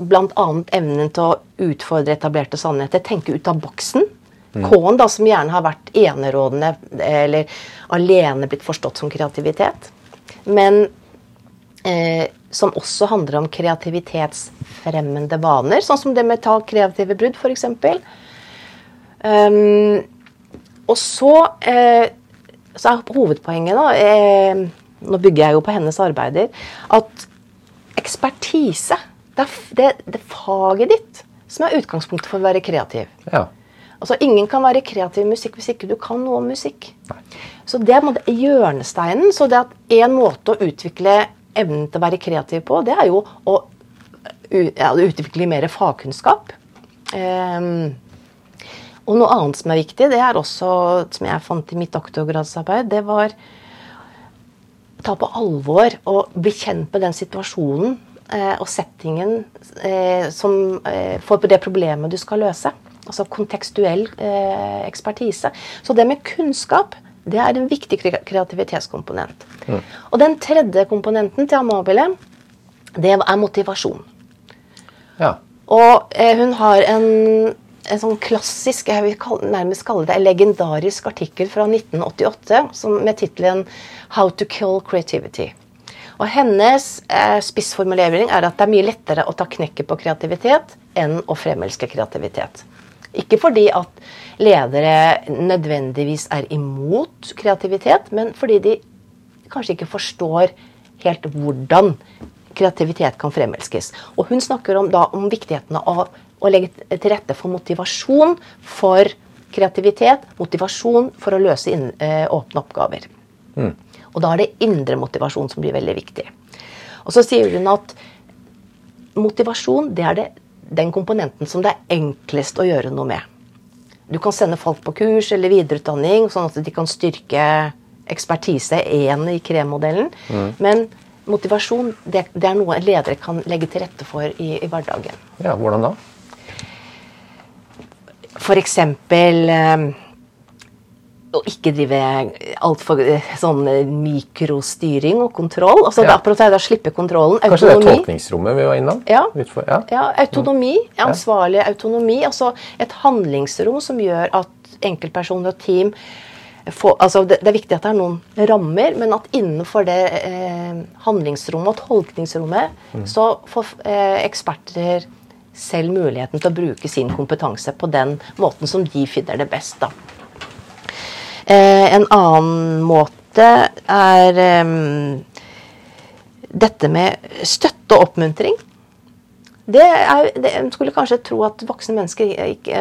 Speaker 2: bl.a. evnen til å utfordre etablerte sannheter, tenke ut av boksen. Mm. K-en, da, som gjerne har vært enerådende eller alene blitt forstått som kreativitet. Men eh, som også handler om kreativitetsfremmende vaner, sånn som det med ta kreative brudd, f.eks. Um, og så, eh, så er hovedpoenget, da eh, Nå bygger jeg jo på hennes arbeider. At ekspertise det er det, det faget ditt som er utgangspunktet for å være kreativ.
Speaker 1: Ja.
Speaker 2: Altså, Ingen kan være kreativ i musikk hvis ikke du kan noe om musikk. Nei. Så det er hjørnesteinen. Så det at en måte å utvikle evnen til å være kreativ på, det er jo å ja, utvikle mer fagkunnskap. Um, og noe annet som er viktig, det er også, som jeg fant i mitt doktorgradsarbeid, det var ta på alvor og bli kjent med den situasjonen Eh, og settingen eh, som, eh, for det problemet du skal løse. Altså kontekstuell ekspertise. Så det med kunnskap det er en viktig kreativitetskomponent. Mm. Og den tredje komponenten til Amabile, det er motivasjon.
Speaker 1: Ja.
Speaker 2: Og hun har en, en sånn klassisk, jeg vil nærmest kalle det en legendarisk artikkel fra 1988 som, med tittelen 'How to kill creativity'. Og hennes eh, spissformulering er at det er mye lettere å ta knekket på kreativitet enn å fremelske kreativitet. Ikke fordi at ledere nødvendigvis er imot kreativitet, men fordi de kanskje ikke forstår helt hvordan kreativitet kan fremelskes. Og hun snakker om, da, om viktigheten av å, legge til rette for motivasjon for kreativitet, motivasjon for å løse inn, eh, åpne oppgaver. Mm. Og da er det indre motivasjon som blir veldig viktig. Og så sier hun at motivasjon det er det, den komponenten som det er enklest å gjøre noe med. Du kan sende folk på kurs eller videreutdanning, sånn at de kan styrke ekspertise én i kremmodellen. Mm. Men motivasjon det, det, er noe ledere kan legge til rette for i, i hverdagen.
Speaker 1: Ja, Hvordan da?
Speaker 2: For eksempel eh, å ikke drive altfor eh, sånn eh, mikrostyring og kontroll. altså ja. det er å slippe kontrollen.
Speaker 1: Kanskje autonomi. det er tolkningsrommet vi var innom?
Speaker 2: Ja. ja. ja autonomi. Ansvarlig autonomi. Altså et handlingsrom som gjør at enkeltpersoner og team får, altså det, det, er viktig at det er noen rammer, men at innenfor det eh, handlingsrommet og tolkningsrommet mm. så får eh, eksperter selv muligheten til å bruke sin kompetanse på den måten som de finner det best. da. Eh, en annen måte er um, dette med støtte og oppmuntring. Det, er, det skulle kanskje tro at voksne mennesker,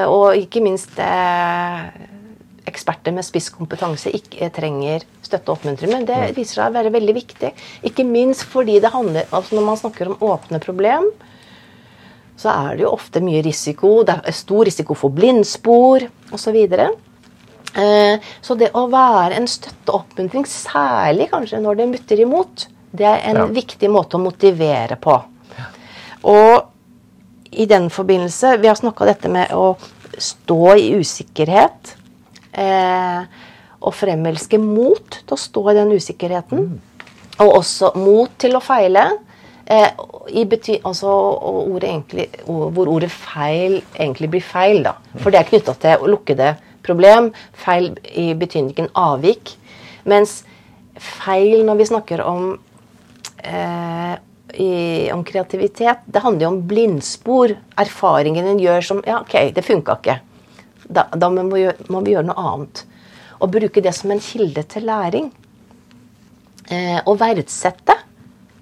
Speaker 2: og ikke minst eh, eksperter med spisskompetanse, ikke trenger støtte og oppmuntring. Men det viser seg å være veldig viktig. Ikke minst fordi det handler, altså når man snakker om åpne problem, så er det jo ofte mye risiko. Det er stor risiko for blindspor osv. Eh, så det å være en støtte og oppmuntring, særlig kanskje når det mutter imot, det er en ja. viktig måte å motivere på. Ja. Og i den forbindelse Vi har snakka dette med å stå i usikkerhet. Eh, og fremelske mot til å stå i den usikkerheten. Mm. Og også mot til å feile. Eh, i bety altså, ordet egentlig, hvor ordet feil egentlig blir feil. da. For det er knytta til å lukkede problem. Feil i betydningen avvik. Mens feil når vi snakker om, eh, i, om kreativitet, det handler jo om blindspor. Erfaringen en gjør som Ja, OK, det funka ikke. Da, da må, vi gjøre, må vi gjøre noe annet. Og bruke det som en kilde til læring. Eh, og verdsette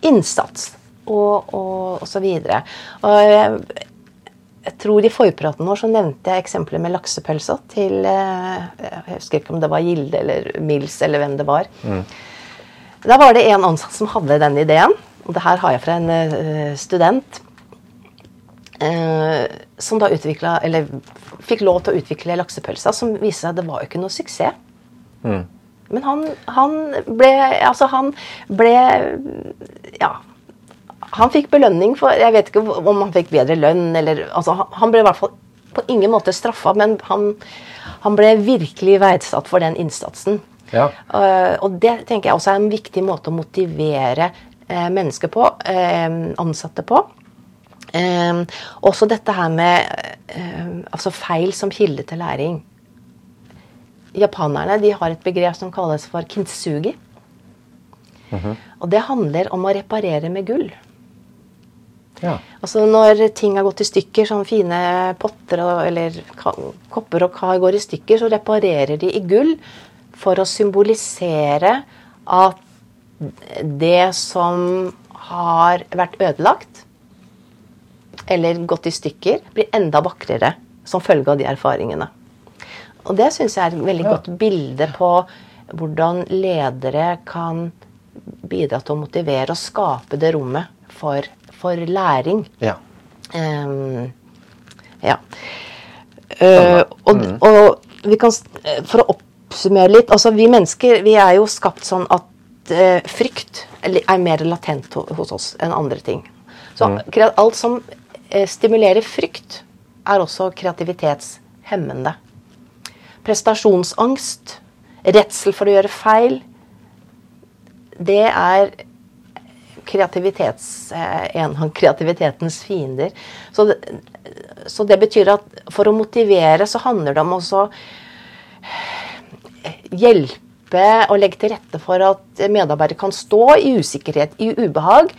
Speaker 2: innsats og, og, og så videre. Og jeg, jeg tror I forpraten vår så nevnte jeg eksempler med laksepølsa til eh, Jeg husker ikke om det var Gilde eller Mills eller hvem det var. Mm. Da var det en ansatt som hadde den ideen. og Det her har jeg fra en uh, student. Uh, som da utvikla, eller fikk lov til å utvikle laksepølsa, som viste seg at det var jo ikke noe suksess. Mm. Men han, han, ble Altså, han ble Ja. Han fikk belønning for Jeg vet ikke om han fikk bedre lønn eller altså, Han ble i hvert fall på ingen måte straffa, men han, han, ble virkelig verdsatt for den innsatsen. Ja. Uh, og det tenker jeg også er en viktig måte å motivere uh, mennesker på, uh, ansatte på. også dette her med altså feil som kilde til læring japanerne de har et begrep som kalles for kintsugi. Mm -hmm. Og det handler om å reparere med gull. Ja. Altså Når ting har gått i stykker, sånn fine potter og, eller kopper og kar går i stykker, så reparerer de i gull for å symbolisere at det som har vært ødelagt, eller gått i stykker, blir enda vakrere som følge av de erfaringene. Og det syns jeg er et veldig ja. godt bilde på hvordan ledere kan bidra til å motivere og skape det rommet for, for læring. Ja. Um, ja. Uh, og, mm. og, vi kan For å oppsummere litt altså Vi mennesker vi er jo skapt sånn at uh, frykt er mer latent hos oss enn andre ting. Så mm. alt som uh, stimulerer frykt, er også kreativitetshemmende prestasjonsangst, redsel for å gjøre feil, det er eh, en av kreativitetens fiender. Så det, så det, betyr at for å motivere så handler det om også hjelpe og legge til rette for at medarbeidere kan stå i usikkerhet, i ubehag,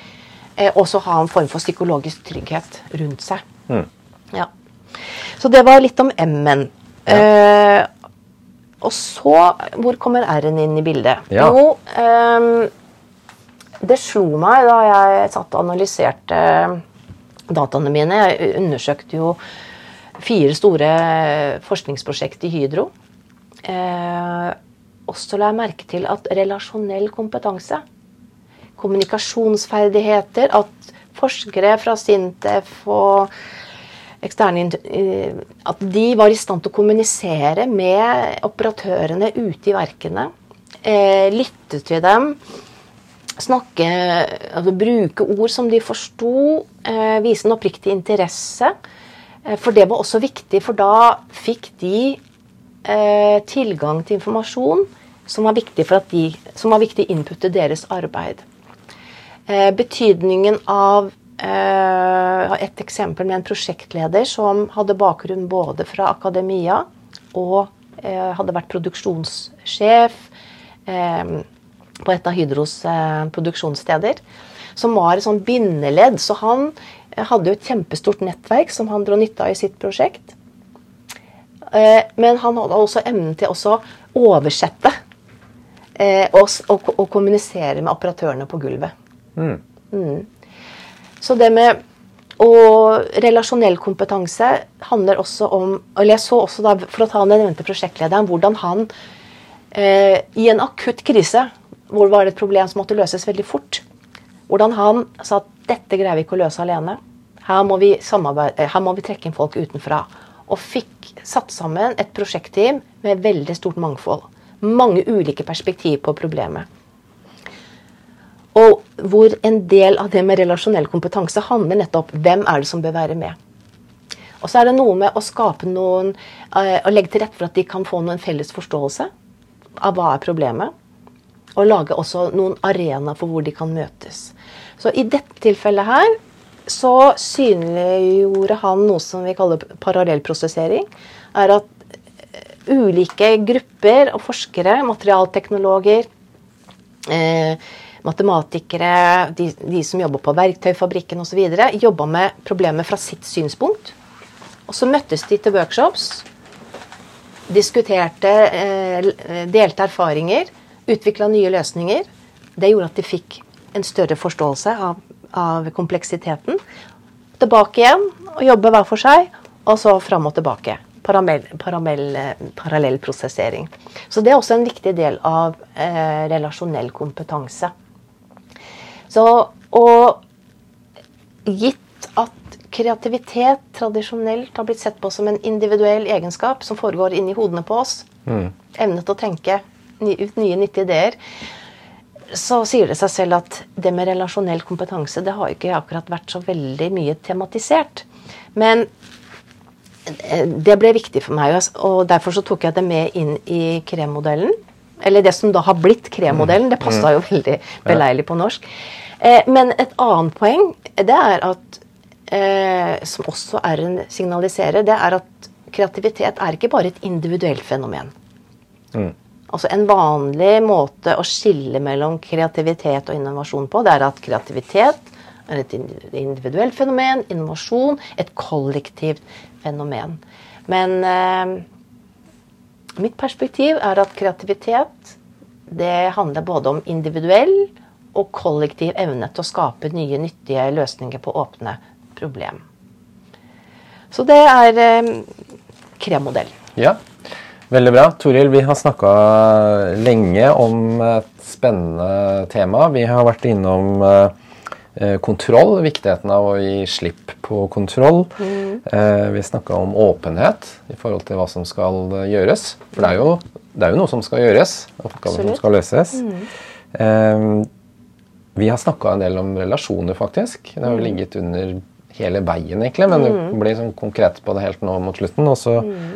Speaker 2: eh, og så ha en form for psykologisk trygghet rundt seg. Mm. Ja. Så det var litt om M-en. Ja. Eh, og så Hvor kommer R-en inn i bildet? Ja. Jo, um, det slo meg da jeg satt og analyserte dataene mine. Jeg undersøkte jo fire store forskningsprosjekt i Hydro. Eh, og så la jeg merke til at relasjonell kompetanse, kommunikasjonsferdigheter, at forskere fra Sintef og eksterne At de var i stand til å kommunisere med operatørene ute i verkene. Eh, lytte til dem. Snakke altså Bruke ord som de forsto. Eh, vise en oppriktig interesse. Eh, for det var også viktig, for da fikk de eh, tilgang til informasjon som var viktig, for at de, som var viktig input til deres arbeid. Eh, betydningen av Uh, et eksempel med en prosjektleder som hadde bakgrunn både fra akademia og uh, hadde vært produksjonssjef uh, på et av Hydros produksjonssteder. Som var et sånn bindeledd. Så han hadde jo et kjempestort nettverk som han dro nytte av i sitt prosjekt. men han hadde også evnen til å oversette og, og, og, kommunisere med operatørene på gulvet. Mm. Mm. Så det med og relasjonell kompetanse handler også om eller jeg så også da, For å ta den nevnte prosjektlederen, hvordan han eh, i en akutt krise, hvor var det et problem som måtte løses veldig fort, hvordan han sa at dette greier vi ikke å løse alene. Her må vi, her må vi trekke inn folk utenfra. Og fikk satt sammen et prosjektteam med veldig stort mangfold. Mange ulike perspektiv på problemet. Og hvor en del av det med relasjonell kompetanse handler nettopp hvem er det som bør være med. Og så er det noe med å skape noen å legge til rette for at de kan få noen felles forståelse av hva er problemet. Og lage også noen arenaer for hvor de kan møtes. Så i dette tilfellet her så synliggjorde han noe som vi kaller parallellprosessering. Er at eh, ulike grupper og forskere, materialteknologer, eh, matematikere, de, de, som jobber på verktøyfabrikken osv., jobba med problemet fra sitt synspunkt. Og så møttes de til workshops, diskuterte, eh, delte erfaringer, utvikla nye løsninger. Det gjorde at de fikk en større forståelse av, av kompleksiteten. Tilbake igjen og jobbe hver for seg, og så fram og tilbake. Parallell, prosessering. Så det er også en viktig del av eh, relasjonell kompetanse. Så, og gitt at kreativitet tradisjonelt har blitt sett på som en individuell egenskap som foregår inni hodene på oss, mm. evne til å tenke ut nye, nyttige ideer, så sier det seg selv at det med relasjonell kompetanse det har ikke akkurat vært så veldig mye tematisert. Men eh, det ble viktig for meg, og derfor så tok jeg det med inn i kremmodellen. Eller det som da har blitt kremmodellen. Det passa jo veldig beleilig på norsk. Eh, men et annet poeng, det er at eh, Som også er en signaliserer, det er at kreativitet er ikke bare et individuelt fenomen. Mm. Altså En vanlig måte å skille mellom kreativitet og innovasjon på, det er at kreativitet er et individuelt fenomen, innovasjon et kollektivt fenomen. Men eh, mitt perspektiv er at kreativitet det handler både om individuell og kollektiv evne til å skape nye, nyttige løsninger på åpne problem. Så det er eh, KREM-modellen.
Speaker 1: Ja, veldig bra. Toril, vi har snakka lenge om et spennende tema. Vi har vært innom eh, kontroll, viktigheten av å gi slipp på kontroll. Mm. Eh, vi snakka om åpenhet i forhold til hva som skal eh, gjøres. For det er jo, det er jo noe som skal gjøres. Oppgaver som skal løses. Mm. vi har snakka en del om relasjoner, faktisk. Det har jo mm. ligget under hele veien, egentlig, men mm. du blir sånn konkret på det helt nå mot slutten. Også mm.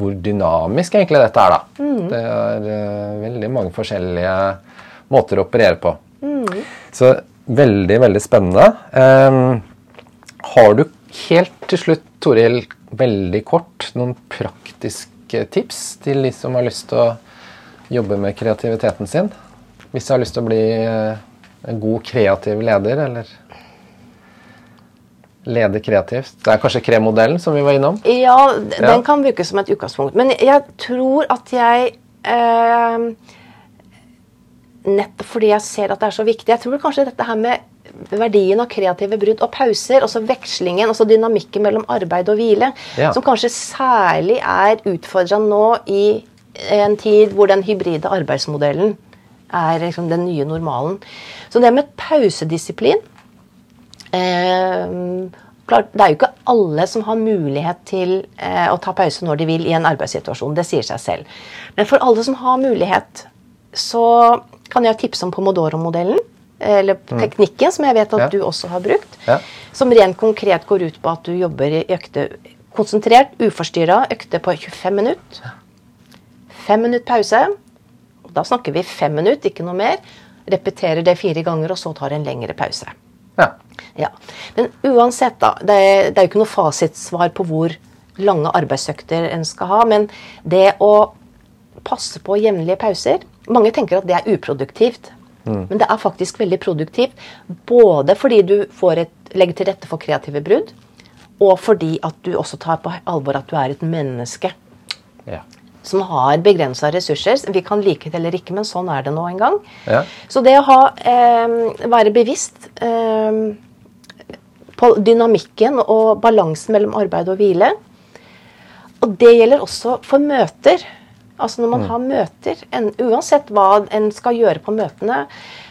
Speaker 1: Hvor dynamisk egentlig dette er, da. Mm. Det er uh, veldig mange forskjellige måter å operere på. Så Veldig, veldig spennende. Um, har du helt til slutt, Toril, veldig kort, noen praktiske tips til de som har lyst til å jobbe med kreativiteten sin? Hvis de har lyst til å bli eh, en god kreativ leder, eller lede kreativt. Det er kanskje kremmodellen som vi var innom?
Speaker 2: Ja, den ja. kan brukes som et utgangspunkt. Men jeg tror at jeg eh, nettopp fordi jeg ser at det er så viktig. Jeg tror kanskje dette her med verdien av kreative brudd og pauser, også vekslingen, også dynamikken mellom arbeid og hvile, ja. som kanskje særlig er utfordrende nå i en tid hvor den hybride arbeidsmodellen er liksom den nye normalen. Så det med pausedisiplin klart, Det er jo ikke alle som har mulighet til eh, å ta pause når de vil i en arbeidssituasjon. Det sier seg selv. Men for alle som har mulighet, så kan jeg tipse om Pomodoro-modellen. Eller mm. teknikken, som jeg vet at ja. du også har brukt. Ja. Som rent konkret går ut på at du jobber i økte konsentrert, uforstyrra økte på 25 minutter. Fem minutter pause. Da snakker vi fem minutter, ikke noe mer. Repeterer det fire ganger, og så tar en lengre pause. Ja. ja. Men uansett, da. Det er, det er jo ikke noe fasitsvar på hvor lange arbeidsøkter en skal ha. Men det å passe på jevnlige pauser mange tenker at det er uproduktivt. Mm. Men det er faktisk veldig produktivt. Både fordi du et, legger til rette for kreative brudd, og fordi at du også tar på alvor at du er et menneske. Ja. Som har begrensa ressurser. Vi kan like det eller ikke, men sånn er det nå en gang. Ja. Så det å ha, eh, være bevisst eh, på dynamikken og balansen mellom arbeid og hvile. Og det gjelder også for møter. Altså når man mm. har møter, en, uansett hva en skal gjøre på møtene,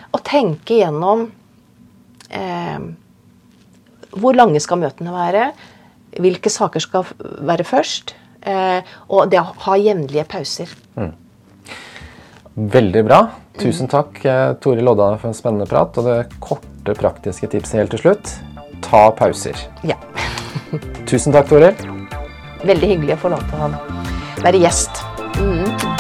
Speaker 2: å tenke gjennom eh, Hvor lange skal møtene være? Hvilke saker skal være først? Eh, og det å ha jevnlige pauser. Mm.
Speaker 1: Veldig bra. Tusen mm. takk, eh, Tore Lodda, for en spennende prat. Og det korte, praktiske tipset helt til slutt ta pauser. Ja. Tusen takk, Toril.
Speaker 2: Veldig hyggelig å få lov til å være gjest.